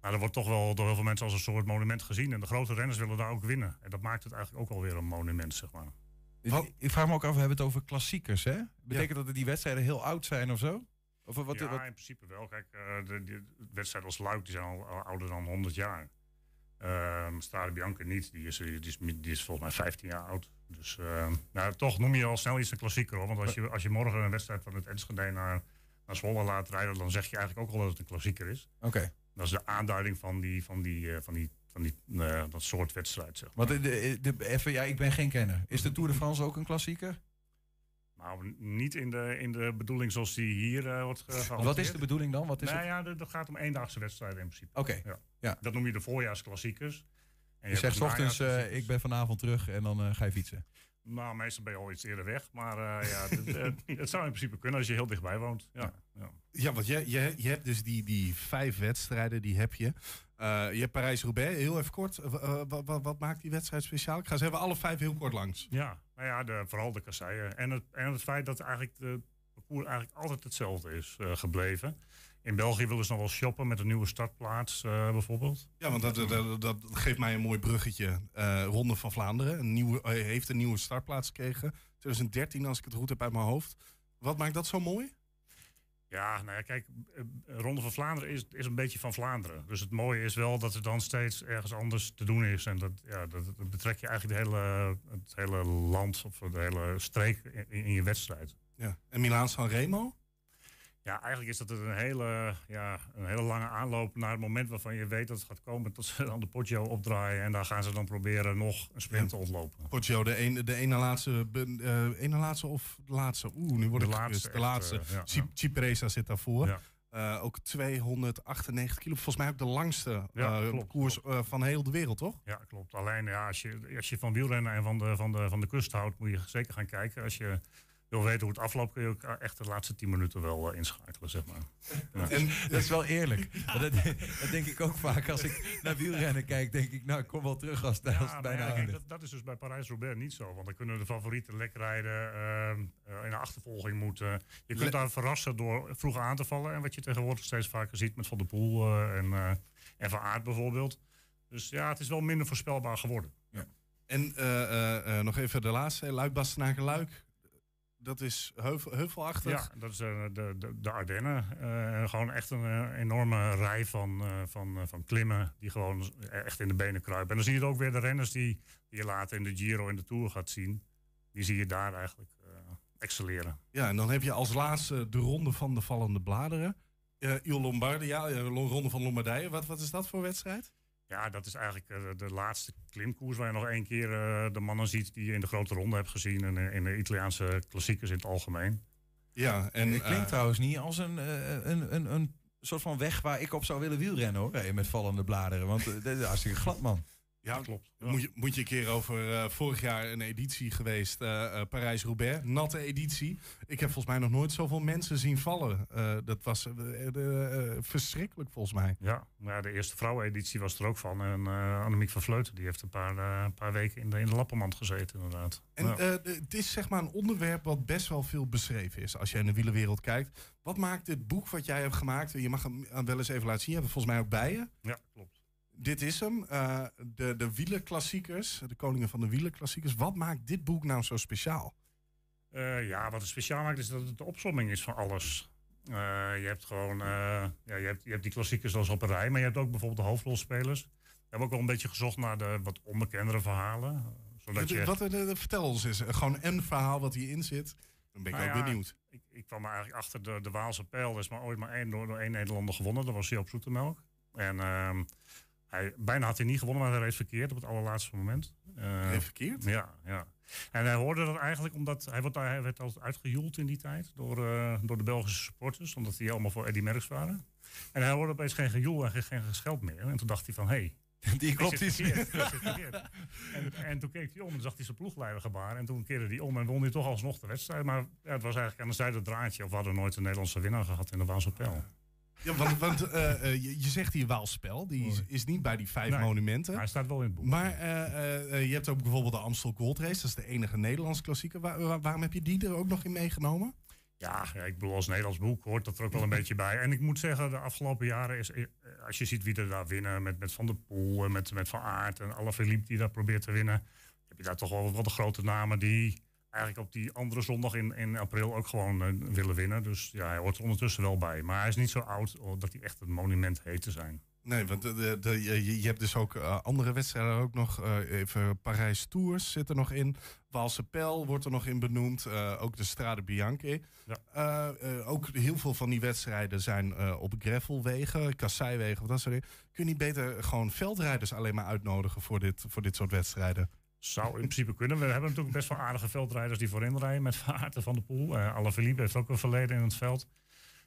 Maar dat wordt toch wel door heel veel mensen als een soort monument gezien. En de grote renners willen daar ook winnen. En dat maakt het eigenlijk ook alweer een monument, zeg maar. Ik, ik vraag me ook af, we hebben het over klassiekers, hè? Betekent dat die wedstrijden heel oud zijn of zo? Of wat, ja, wat, in principe wel. Kijk, eh, de, de wedstrijden als Luik die zijn al, al ouder dan 100 jaar. Strade Bianca niet. Die is, die, is, die is volgens mij 15 jaar oud. Dus ehm, nou, toch noem je al snel iets een klassieker. Hoor. Want als je, als je morgen een wedstrijd van het Enschede naar, naar Zwolle laat rijden... dan zeg je eigenlijk ook al dat het een klassieker is. Oké. Dat is de aanduiding van, die, van, die, eh, van, die, van die, eh, dat soort wedstrijd. Zeg. Want de, de, de- even, ja, ik ben geen kenner. Is de Tour de France ook een klassieker? Nou, niet in de, in de bedoeling zoals die hier eh, wordt ge- gehanteerd. Wat is de bedoeling dan? Wat is nou het? ja, dat gaat om eendaagse wedstrijden in principe. Oké, Ja. ja. Dat noem je de voorjaarsklassiekers. En Je zegt ochtends, eh, ik ben vanavond terug en dan eh, ga je fietsen. Nou, meestal ben je al iets eerder weg. Maar eh, ja, het, zou in principe kunnen als je heel dichtbij woont. Ja, ja. Ja, want je, je, je hebt dus die, die vijf wedstrijden, die heb je. Eh, je hebt Parijs-Roubaix, heel even kort. wat, wat maakt die wedstrijd speciaal? Ik ga ze even alle vijf heel kort langs. Ja, nou ja, de, vooral de kasseien. En het, en het feit dat eigenlijk de parcours eigenlijk altijd hetzelfde is eh, gebleven. In België willen ze nog wel shoppen met een nieuwe startplaats eh, bijvoorbeeld. Ja, want dat, dat, geeft mij een mooi bruggetje. Eh, Ronde van Vlaanderen een nieuwe, heeft een nieuwe startplaats gekregen. 2013, als ik het goed heb uit mijn hoofd. Wat maakt dat zo mooi? Ja, nou ja, kijk, eh, Ronde van Vlaanderen is, is een beetje van Vlaanderen. Dus het mooie is wel dat er dan steeds ergens anders te doen is. En dat, ja, dat, dat betrek je eigenlijk de hele, het hele land of de hele streek in, je wedstrijd. Ja. En Milaan San Remo? Ja, eigenlijk is dat een hele, ja, een hele lange aanloop naar het moment waarvan je weet dat het gaat komen. Tot ze dan de potjo opdraaien. En daar gaan ze dan proberen nog een sprint te ontlopen. Poggio, de, een, de ene laatste, eh, ene laatste of de laatste? Oeh, nu wordt De het laatste. De echt, laatste. eh, ja, Ci- ja. Cipresa zit daarvoor. Ja. Eh, ook 298 kilo. Volgens mij ook de langste Ja, eh, klopt, koers eh, van heel de wereld, toch? Ja, klopt. Alleen ja, als, je, als je van wielrennen en van de, van, de, van de kust houdt, moet je zeker gaan kijken. Als je wil weten hoe het afloopt, kun je ook echt de laatste 10 minuten wel eh, inschakelen, zeg maar. Ja. En dat is wel eerlijk. Dat, dat denk ik ook vaak. Als ik naar wielrennen kijk, denk ik, nou, ik kom wel terug als, als Ja, het maar bijna ja, kijk, dat, dat is dus bij Parijs-Roubaix niet zo. Want dan kunnen de favorieten lekker rijden, ehm, eh, in de achtervolging moeten. Je kunt daar verrassen door vroeg aan te vallen. En wat je tegenwoordig steeds vaker ziet met Van der Poel eh, en, eh en Van Aert bijvoorbeeld. Dus ja, het is wel minder voorspelbaar geworden. En eh, eh, eh, nog even de laatste, Luik Bastenaken Luik. Dat is heuvel, heuvelachtig. Ja, dat is eh, de, de, de Ardennen. Eh, gewoon echt een eh, enorme rij van, van, van klimmen die gewoon echt in de benen kruipen. En dan zie je ook weer de renners die, die je later in de Giro en de Tour gaat zien. Die zie je daar eigenlijk excelleren. Ja, en dan heb je als laatste de ronde van de vallende bladeren. Eh Il Lombardia, ja, ronde van Lombardije. Wat, wat is dat voor wedstrijd? Ja, dat is eigenlijk eh, de laatste klimkoers waar je nog één keer eh, de mannen ziet die je in de grote ronde hebt gezien. En eh, in de Italiaanse klassiekers in het algemeen. Ja, en Het klinkt trouwens niet als een, een, een, een soort van weg waar ik op zou willen wielrennen hoor. Hey, met vallende bladeren. Want dit is hartstikke glad, man. Ja, klopt. Moet, je, moet je een keer over eh, vorig jaar een editie geweest, eh, eh, Parijs-Roubaix, natte editie. Ik heb volgens mij nog nooit zoveel mensen zien vallen. Dat was verschrikkelijk volgens mij. Ja, maar ja, de eerste vrouweneditie was er ook van. En Annemiek van Vleuten die heeft een paar, een paar weken in de, in de lappenmand gezeten inderdaad. En Ja. het is zeg maar een onderwerp wat best wel veel beschreven is als je in de wielenwereld kijkt. Wat maakt dit boek wat jij hebt gemaakt, je mag hem wel eens even laten zien, je hebt het volgens mij ook bij je. ja, klopt. Dit is hem, eh, de, de wielerklassiekers, de koningen van de wielerklassiekers. Wat maakt dit boek nou zo speciaal? Eh, ja, wat het speciaal maakt is dat het de opsomming is van alles. Eh, je hebt gewoon ja, je hebt, je hebt die klassiekers als op een rij, maar je hebt ook bijvoorbeeld de hoofdrolspelers. We hebben ook wel een beetje gezocht naar de wat onbekendere verhalen. Zodat je, Wat, vertel ons eens, gewoon een verhaal wat hierin zit. Dan ben ik Nou ook ja, benieuwd. Ik, ik kwam eigenlijk achter de, de Waalse pijl. Er is maar ooit maar één, door, door één Nederlander gewonnen. Dat was Joop Zoetemelk. En ehm, hij, bijna had hij niet gewonnen, maar hij reed verkeerd op het allerlaatste moment. Eh, verkeerd? Ja, ja. En hij hoorde dat eigenlijk omdat hij, wordt, hij werd altijd uitgejoeld in die tijd door, eh, door de Belgische supporters, omdat die allemaal voor Eddy Merckx waren. En hij hoorde opeens geen gejoel en geen, geen gescheld meer. En toen dacht hij van, hé, hey, Die klopt iets niet. En, en toen keek hij om en zag hij zijn ploegleider gebaren. En toen keerde hij om en won hij toch alsnog de wedstrijd. Maar ja, het was eigenlijk aan de zijde draadje. Of we hadden nooit een Nederlandse winnaar gehad in de Waalse Pijl. Ja, want, want eh, eh, je, je zegt hier Waalspel, die is, is niet bij die vijf Nee, monumenten. Hij staat wel in het boek. Maar eh, je hebt ook bijvoorbeeld de Amstel Gold Race, dat is de enige Nederlandse klassieker. Waar- waar- waarom heb je die er ook nog in meegenomen? Ja, ik bedoel, als Nederlands boek hoort dat er ook wel een beetje bij. En ik moet zeggen, de afgelopen jaren is, als je ziet wie er daar winnen, met, met Van der Poel en met, met Van Aert en Alaphilippe die daar probeert te winnen, heb je daar toch wel wat de grote namen die eigenlijk op die andere zondag in, in april ook gewoon eh, willen winnen. Dus ja, hij hoort er ondertussen wel bij. Maar hij is niet zo oud oh, dat hij echt een monument heet te zijn. Nee, want de, de, de- je, je hebt dus ook eh, andere wedstrijden ook nog. eh, even Parijs Tours zit er nog in. Waalse Pijl wordt er nog in benoemd. ook de Strade Bianche. Eh, ook heel veel van die wedstrijden zijn op gravelwegen, kasseiwegen of dat soort dingen. Kun je niet beter gewoon veldrijders alleen maar uitnodigen voor dit, voor dit soort wedstrijden? Zou in principe kunnen. We hebben natuurlijk best wel aardige veldrijders die voorin rijden met Van Aert en Van der Poel. Uh, Alaphilippe heeft ook een verleden in het veld.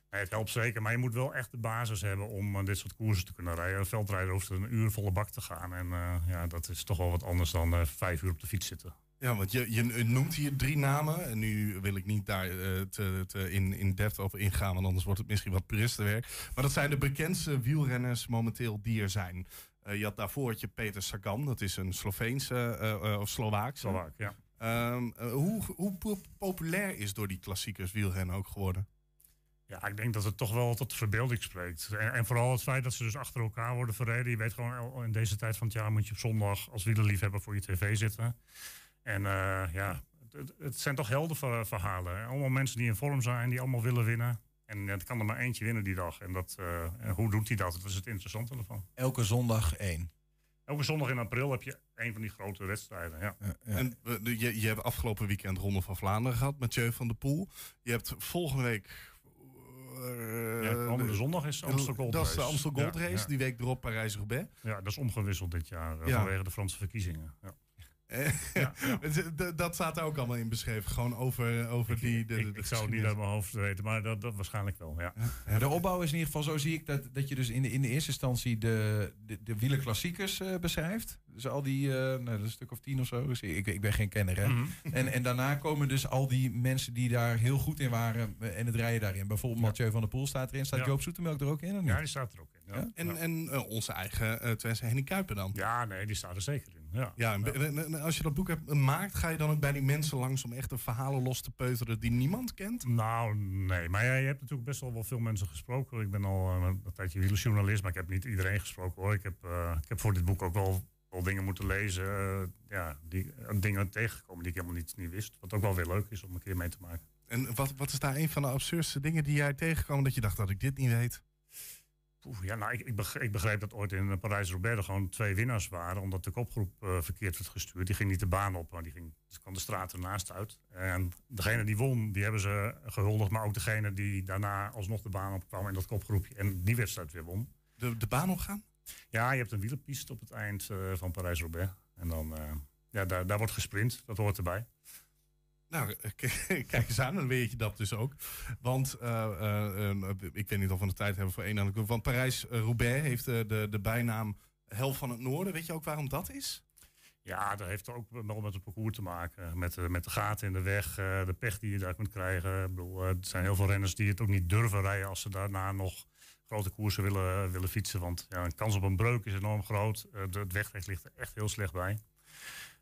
Het helpt zeker, maar je moet wel echt de basis hebben om eh, dit soort koersen te kunnen rijden. Een veldrijder hoeft een uur volle bak te gaan. En eh, ja, dat is toch wel wat anders dan eh, vijf uur op de fiets zitten. Ja, want je, je noemt hier drie namen. En nu wil ik niet daar eh, te, te in, in depth op ingaan, want anders wordt het misschien wat puristenwerk. Maar dat zijn de bekendste wielrenners momenteel die er zijn. Eh, je had daarvoor had je Peter Sagan, dat is een Sloveense eh, eh, of Slovaakse. Slovaak, ja. Ehm, eh, hoe, hoe po- populair is door die klassiekers wielrennen ook geworden? Ja, ik denk dat het toch wel tot de verbeelding spreekt. En, en vooral het feit dat ze dus achter elkaar worden verreden. Je weet gewoon, in deze tijd van het jaar moet je op zondag als wielerliefhebber voor je tv zitten. En ja, het, het zijn toch heldenverhalen. hè. Allemaal mensen die in vorm zijn, die allemaal willen winnen. En er kan er maar eentje winnen die dag. En, dat, eh, en hoe doet hij dat? Dat is het interessante ervan. Elke zondag één. Elke zondag in april heb je een van die grote wedstrijden. Ja. En eh, je, je hebt afgelopen weekend Ronde van Vlaanderen gehad, Mathieu van der Poel. Je hebt volgende week... eh, Ja, komende de- zondag is de Amstel Gold Dat is de Race. Amstel Gold Race, ja. die week erop Parijs-Roubaix. Ja, dat is omgewisseld dit jaar Ja. vanwege de Franse verkiezingen. Ja. Eh, d- Dat staat er ook allemaal in beschreven. Gewoon over, over die. De, de, Ik, ik zou het niet uit mijn hoofd weten, maar dat, dat waarschijnlijk wel. Ja. Ja, de opbouw is in ieder geval, zo zie ik dat, dat je dus in de, in de eerste instantie de, de, de wielerklassiekers eh, beschrijft. Dus al die, eh, nou, dat is een stuk of tien of zo. Dus ik, ik ben geen kenner, hè. Mhm. en, en daarna komen dus al die mensen die daar heel goed in waren eh, en het rijden daarin. Bijvoorbeeld Mathieu van der Poel staat erin. Staat Ja. Joop Zoetemelk er ook in? Of niet? Ja, die staat er ook in. Ja. En, en eh, onze eigen uh, Twente Henning Kuiper dan. Ja, nee, die staat er zeker in. Ja, Ja, en als je dat boek hebt, maakt, ga je dan ook bij die mensen langs om echt de verhalen los te peuteren die niemand kent? Nou, nee. Maar ja, je hebt natuurlijk best wel wel veel mensen gesproken. Ik ben al eh, een tijdje wielerjournalist, maar ik heb niet iedereen gesproken hoor. Ik heb, eh, ik heb voor dit boek ook wel, wel dingen moeten lezen. eh, ja, die, eh, dingen tegengekomen die ik helemaal niet, niet wist. Wat ook wel weer leuk is om een keer mee te maken. En wat, wat is daar een van de absurdste dingen die jij tegenkwam dat je dacht dat ik dit niet weet? Ja, nou, ik, ik, begreep dat ooit in Parijs-Roubaix er gewoon twee winnaars waren. Omdat de kopgroep eh, verkeerd werd gestuurd. Die ging niet de baan op, maar die ging, dus kwam de straat ernaast uit. En degene die won, die hebben ze gehuldigd. Maar ook degene die daarna alsnog de baan opkwam in dat kopgroepje. En die wedstrijd weer won. De, de baan opgaan? Ja, je hebt een wielerpiste op het eind eh, van Parijs-Roubaix. En dan, eh, ja, daar, daar wordt gesprint. Dat hoort erbij. Nou, eh, kijk eens aan, dan weet je dat dus ook. Want eh, eh, eh, ik weet niet of we de tijd hebben voor één aan Want Parijs-Roubaix heeft de, de bijnaam Hel van het Noorden. Weet je ook waarom dat is? Ja, dat heeft ook wel met het parcours te maken. Met, de- met de gaten in de weg, de pech die je daar kunt krijgen. Er zijn heel veel renners die het ook niet durven rijden als ze daarna nog grote koersen willen, willen fietsen. Want ja, een kans op een breuk is enorm groot. Het wegrecht ligt er echt heel slecht bij.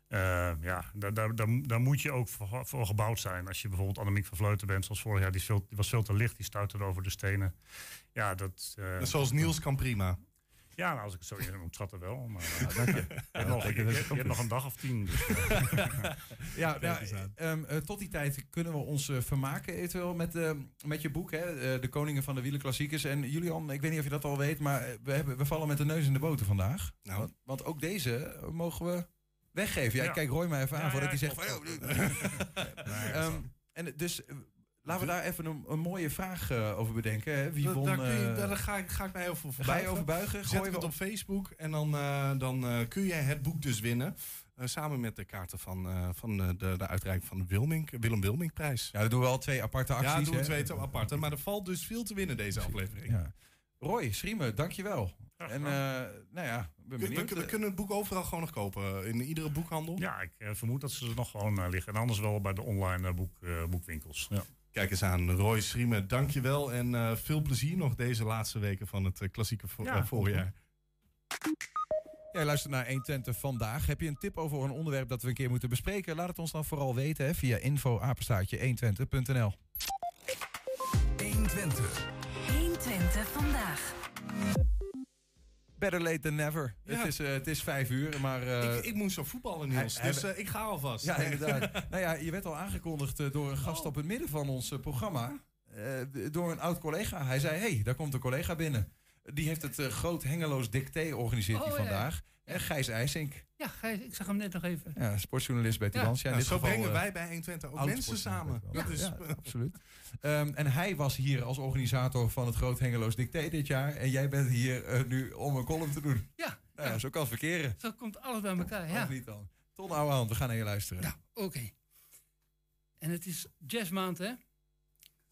Eh, ja, daar, daar, daar, daar moet je ook voor, voor gebouwd zijn. Als je bijvoorbeeld Annemiek van Vleuten bent, zoals vorig jaar, die, veel, die was veel te licht, die stuitte over de stenen. Ja, dat, eh, Zoals Niels kan prima. ja, nou, als ik het zo in moet schatten wel. Maar, Ja, dank je. je, hebt nog, je, je- je hebt nog een dag of tien. Dus, Ja, Kijk nou, ehm, eh, tot die tijd kunnen we ons eh, vermaken eventueel met, eh, met je boek, hè? eh, De Koningen van de Wielerklassiekers. En Julian, ik weet niet of je dat al weet, maar eh, we, hebben, we vallen met de neus in de boter vandaag. Nou. Want, want ook deze eh, mogen we weggeven. Ja, Ja. ik kijk Roy maar even aan voordat hij zegt van... "Oh, Ehm, en dus, eh, Laten we daar even een, een mooie vraag eh, over bedenken. Hè? Wie Da- won... daar, je, eh, daar ga, ik, ga ik mij over Ga je verbuigen. over buigen? Zet Gooien ik we het op Facebook en dan, dan kun jij het boek dus winnen. Samen met de kaarten van, van de, de uitreiking van de Wilming, Willem Wilming-prijs. Ja, dan doen we al twee aparte acties. Ja, doen we twee te aparte. Maar er valt dus veel te winnen deze aflevering. Ja. Roy, Schriemen, dankjewel. En eh, nou ja, ben We, benieuwd. we- we kunnen het boek overal gewoon nog kopen. In iedere boekhandel. Ja, ik eh, vermoed dat ze er nog gewoon eh, liggen. En anders wel bij de online eh, boek, eh, boekwinkels. Ja. Kijk eens aan, Roy Schriemen, dankjewel. En eh, veel plezier nog deze laatste weken van het eh, klassieke vo- Ja, eh, voorjaar. Jij luistert naar 120 vandaag. Heb je een tip over een onderwerp dat we een keer moeten bespreken? Laat het ons dan vooral weten hè, via info-120.nl. 120. 120 vandaag. Better late than never. Ja. Het, is, eh, het is vijf uur, maar... eh, ik, ik moest zo voetballen, Niels. hij- dus eh, ik ga alvast. Ja, inderdaad. nou ja, je werd al aangekondigd door een gast op het midden van ons programma. Eh, door een oud collega. Hij zei, hé, hey, daar komt een collega binnen. Die heeft het eh, Groot Hengeloos Dicté organiseert hij Oh, vandaag. En Gijs IJsink, Ja, Gijs, ik zag hem net nog even. ja, sportjournalist bij Ja. Nou, dit zo geval, brengen eh, wij bij 120 ook mensen samen. sportjournalist Dat is, Ja, absoluut. Ehm, en hij was hier als organisator van het Groot Hengeloos Dicté dit jaar. En jij bent hier eh, nu om een column te doen. Ja. Nou ja, zo kan het verkeren. Zo komt alles bij elkaar, ja. Of niet dan. Ton Ouwehand, we gaan naar je luisteren. Ja, oké. En het is jazzmaand, hè?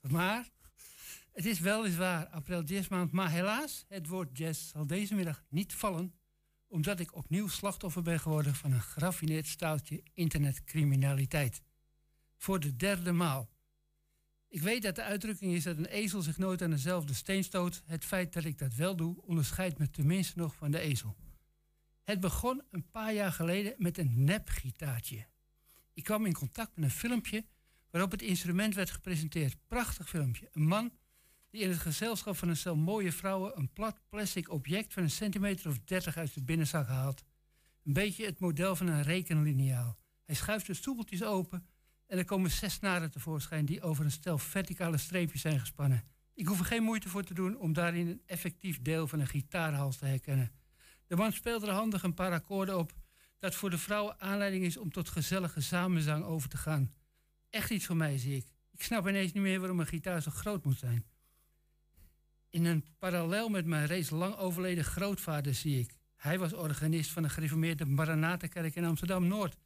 Maar het is weliswaar april jazzmaand, maar helaas, het woord jazz zal deze middag niet vallen, omdat ik opnieuw slachtoffer ben geworden van een geraffineerd staaltje internetcriminaliteit. Voor de derde maal. Ik weet dat de uitdrukking is dat een ezel zich nooit aan dezelfde steen stoot. Het feit dat ik dat wel doe, onderscheidt me tenminste nog van de ezel. Het begon een paar jaar geleden met een nepgitaartje. Ik kwam in contact met een filmpje waarop het instrument werd gepresenteerd. Prachtig filmpje. Een man die in het gezelschap van een stel mooie vrouwen een plat plastic object van een centimeter of dertig uit de binnenzak haalt. Een beetje het model van een rekenliniaal. Hij schuift de stoepeltjes open en er komen zes snaren tevoorschijn die over een stel verticale streepjes zijn gespannen. Ik hoef er geen moeite voor te doen om daarin een effectief deel van een gitaarhals te herkennen. De man speelde er handig een paar akkoorden op dat voor de vrouwen aanleiding is om tot gezellige samenzang over te gaan. Echt iets voor mij, zie ik. Ik snap ineens niet meer waarom een gitaar zo groot moet zijn. In een parallel met mijn reeds lang overleden grootvader zie ik. Hij was organist van de gereformeerde Maranatenkerk in Amsterdam-Noord.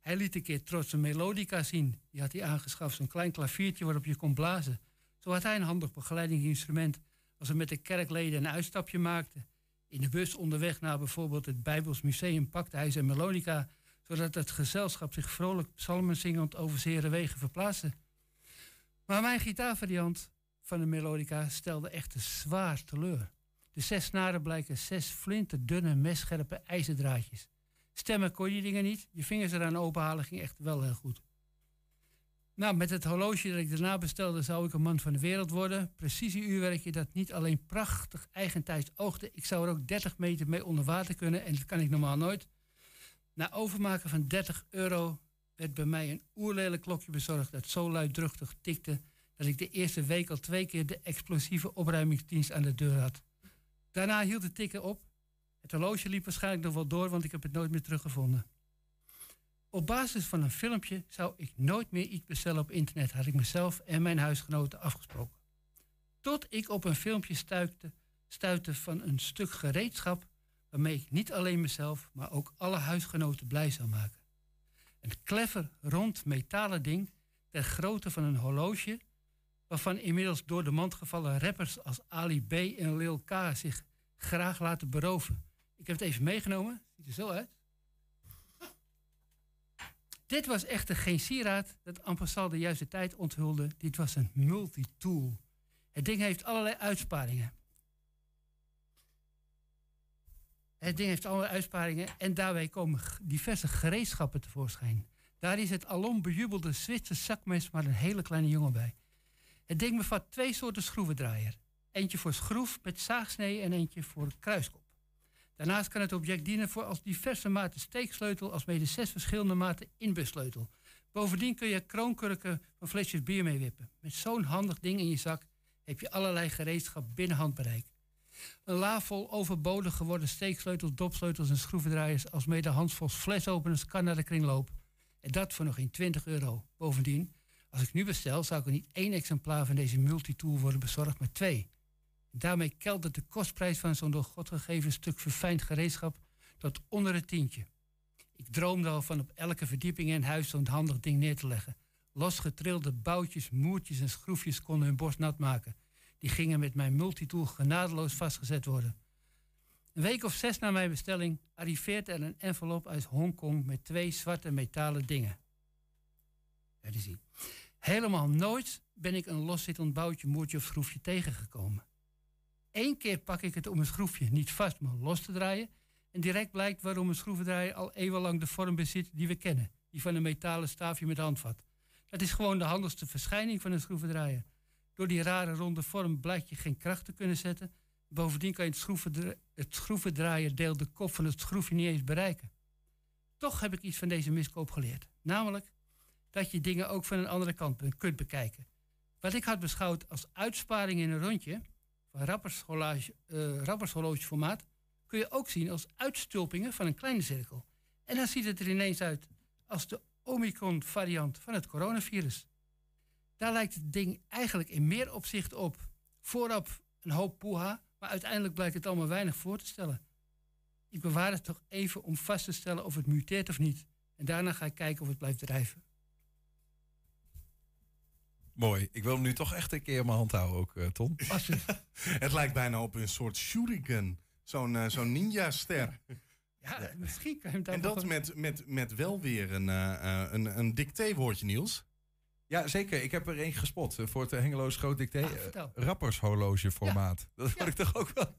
Hij liet een keer trots een melodica zien. Die had hij aangeschaft, zo'n klein klaviertje waarop je kon blazen. Zo had hij een handig begeleidingsinstrument als hij met de kerkleden een uitstapje maakte. In de bus onderweg naar bijvoorbeeld het Bijbels Museum pakte hij zijn melodica, zodat het gezelschap zich vrolijk psalmen zingend over zere wegen verplaatste. Maar mijn gitaarvariant van de melodica stelde echter zwaar teleur. De zes snaren blijken zes flinterdunne, messcherpe ijzerdraadjes. Stemmen kon je dingen niet, je vingers eraan openhalen ging echt wel heel goed. Nou, met het horloge dat ik daarna bestelde, zou ik een man van de wereld worden. Precisieuurwerkje dat niet alleen prachtig eigentijds oogde, ik zou er ook 30 meter mee onder water kunnen en dat kan ik normaal nooit. Na overmaken van 30 euro werd bij mij een oerlelijk klokje bezorgd dat zo luidruchtig tikte dat ik de eerste week al twee keer de explosieve opruimingsdienst aan de deur had. Daarna hield het tikken op. Het horloge liep waarschijnlijk nog wel door, want ik heb het nooit meer teruggevonden. Op basis van een filmpje zou ik nooit meer iets bestellen op internet, had ik mezelf en mijn huisgenoten afgesproken. Tot ik op een filmpje stuitte, stuitte van een stuk gereedschap waarmee ik niet alleen mezelf, maar ook alle huisgenoten blij zou maken. Een clever, rond metalen ding ter grootte van een horloge, waarvan inmiddels door de mand gevallen rappers als Ali B en Lil K zich graag laten beroven. Ik heb het even meegenomen, ziet er zo uit. Dit was echter geen sieraad dat en passant de juiste tijd onthulde. Dit was een multitool. Het ding heeft allerlei uitsparingen. Het ding heeft allerlei uitsparingen en daarbij komen diverse gereedschappen tevoorschijn. Daar is het alom bejubelde Zwitser zakmes maar een hele kleine jongen bij. Het ding bevat twee soorten schroevendraaier. Eentje voor schroef met zaagsnee en eentje voor kruiskop. Daarnaast kan het object dienen voor als diverse maten steeksleutel als mede zes verschillende maten inbussleutel. Bovendien kun je kroonkurken van flesjes bier mee wippen. Met zo'n handig ding in je zak heb je allerlei gereedschap binnen handbereik. Een la vol overbodig geworden steeksleutels, dopsleutels en schroevendraaiers als mede handvols flesopeners kan naar de kringloop. En dat voor nog geen 20 euro. Bovendien, Als ik nu bestel, zou ik er niet één exemplaar van deze multitool worden bezorgd, maar twee. Daarmee keldert de kostprijs van zo'n door God gegeven stuk verfijnd gereedschap tot onder het tientje. Ik droomde al van op elke verdieping in huis zo'n handig ding neer te leggen. Losgetrilde boutjes, moertjes en schroefjes konden hun borst nat maken. Die gingen met mijn multitool genadeloos vastgezet worden. Een week of zes na mijn bestelling arriveert er een envelop uit Hongkong met twee zwarte metalen dingen. Helemaal nooit ben ik een loszittend boutje, moertje of schroefje tegengekomen. Eén keer pak ik het om een schroefje niet vast, maar los te draaien. En direct blijkt waarom een schroevendraaier al eeuwenlang de vorm bezit die we kennen. Die van een metalen staafje met handvat. Dat is gewoon de handigste verschijning van een schroevendraaier. Door die rare ronde vorm blijkt je geen kracht te kunnen zetten. Bovendien kan je het, schroevedra het schroevendraaierdeel de kop van het schroefje niet eens bereiken. Toch heb ik iets van deze miskoop geleerd. Namelijk dat je dingen ook van een andere kant kunt bekijken. Wat ik had beschouwd als uitsparing in een rondje, van eh, rappershorlogeformaat, kun je ook zien als uitstulpingen van een kleine cirkel. En dan ziet het er ineens uit als de Omicron-variant van het coronavirus. Daar lijkt het ding eigenlijk in meer opzicht op. Voorop een hoop poeha, maar uiteindelijk blijkt het allemaal weinig voor te stellen. Ik bewaar het toch even om vast te stellen of het muteert of niet. En daarna ga ik kijken of het blijft drijven. Mooi. Ik wil hem nu toch echt een keer in mijn hand houden ook, eh, Ton. Het lijkt bijna op een soort shuriken. Zo'n eh, zo'n ninja-ster. Ja, misschien kan je hem daar En dat met, met, met wel weer een, eh, eh, een, een dictéwoordje, Niels. Ja, zeker. Ik heb er één gespot eh, voor het Hengeloos Groot Dicté. Ah, eh, vertel. rappershorloge formaat. Dat word ik toch ook wel,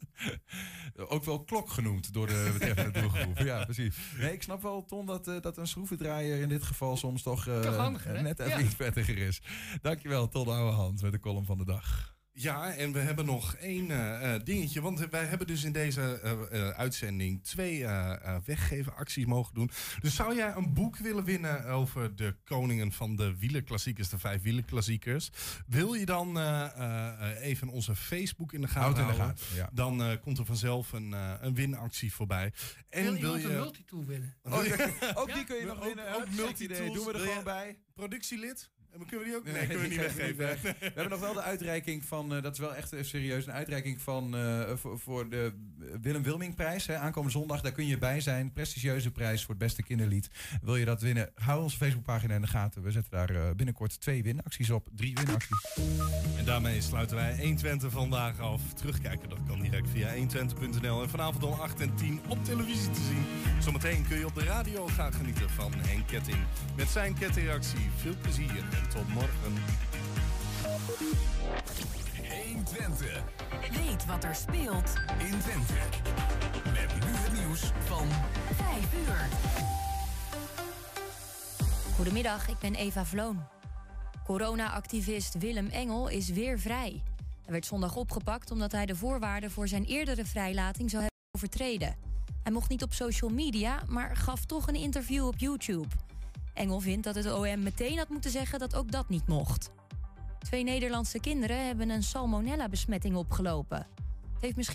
ook wel klok genoemd door de betreffende doelgroep. Ja, precies. Nee, ik snap wel, Ton, dat, eh, dat een schroevendraaier in dit geval soms toch, eh, net even Ja. iets prettiger is. Dankjewel, Ton Ouwehand met de column van de dag. Ja, en we hebben nog één eh, eh, dingetje. Want wij hebben dus in deze eh, eh, uitzending twee eh eh, weggevenacties mogen doen. Dus zou jij een boek willen winnen over de koningen van de wielerklassiekers, de vijf wielerklassiekers? Wil je dan eh, eh, eh, even onze Facebook in de gaten Houd in de houden? gaten, ja. Dan eh, komt er vanzelf een, eh, een winactie voorbij. En wil wil je... een multitool winnen? Oh, ja. Ook die kun je nog winnen. Ook. Doen we er gewoon bij. Productielid? En kunnen we die ook? Nee, Nee, kunnen we niet geven we weggeven. weg. We hebben nog wel de uitreiking van, eh, dat is wel echt eh, serieus, een uitreiking van eh, voor, voor de Willem Wilmingprijs. Hè, aankomende zondag, daar kun je bij zijn. Prestigieuze prijs voor het beste kinderlied. Wil je dat winnen? Hou onze Facebookpagina in de gaten. We zetten daar binnenkort twee winacties op. Drie winacties. En daarmee sluiten wij 120 vandaag af. Terugkijken, dat kan direct via 120.nl. En vanavond om 8 en 10 op televisie te zien. Zometeen kun je op de radio gaan genieten van Henk Ketting. Met zijn kettingreactie. Veel plezier en tot morgen. 120. Weet wat er speelt in Twente. Met nu het nieuws van 5 uur. Goedemiddag, ik ben Eva Vloon. Corona-activist Willem Engel is weer vrij. Hij werd zondag opgepakt omdat hij de voorwaarden voor zijn eerdere vrijlating zou hebben overtreden. Hij mocht niet op social media, maar gaf toch een interview op YouTube. Engel vindt dat het OM meteen had moeten zeggen dat ook dat niet mocht. Twee Nederlandse kinderen hebben een salmonella-besmetting opgelopen. Het heeft misschien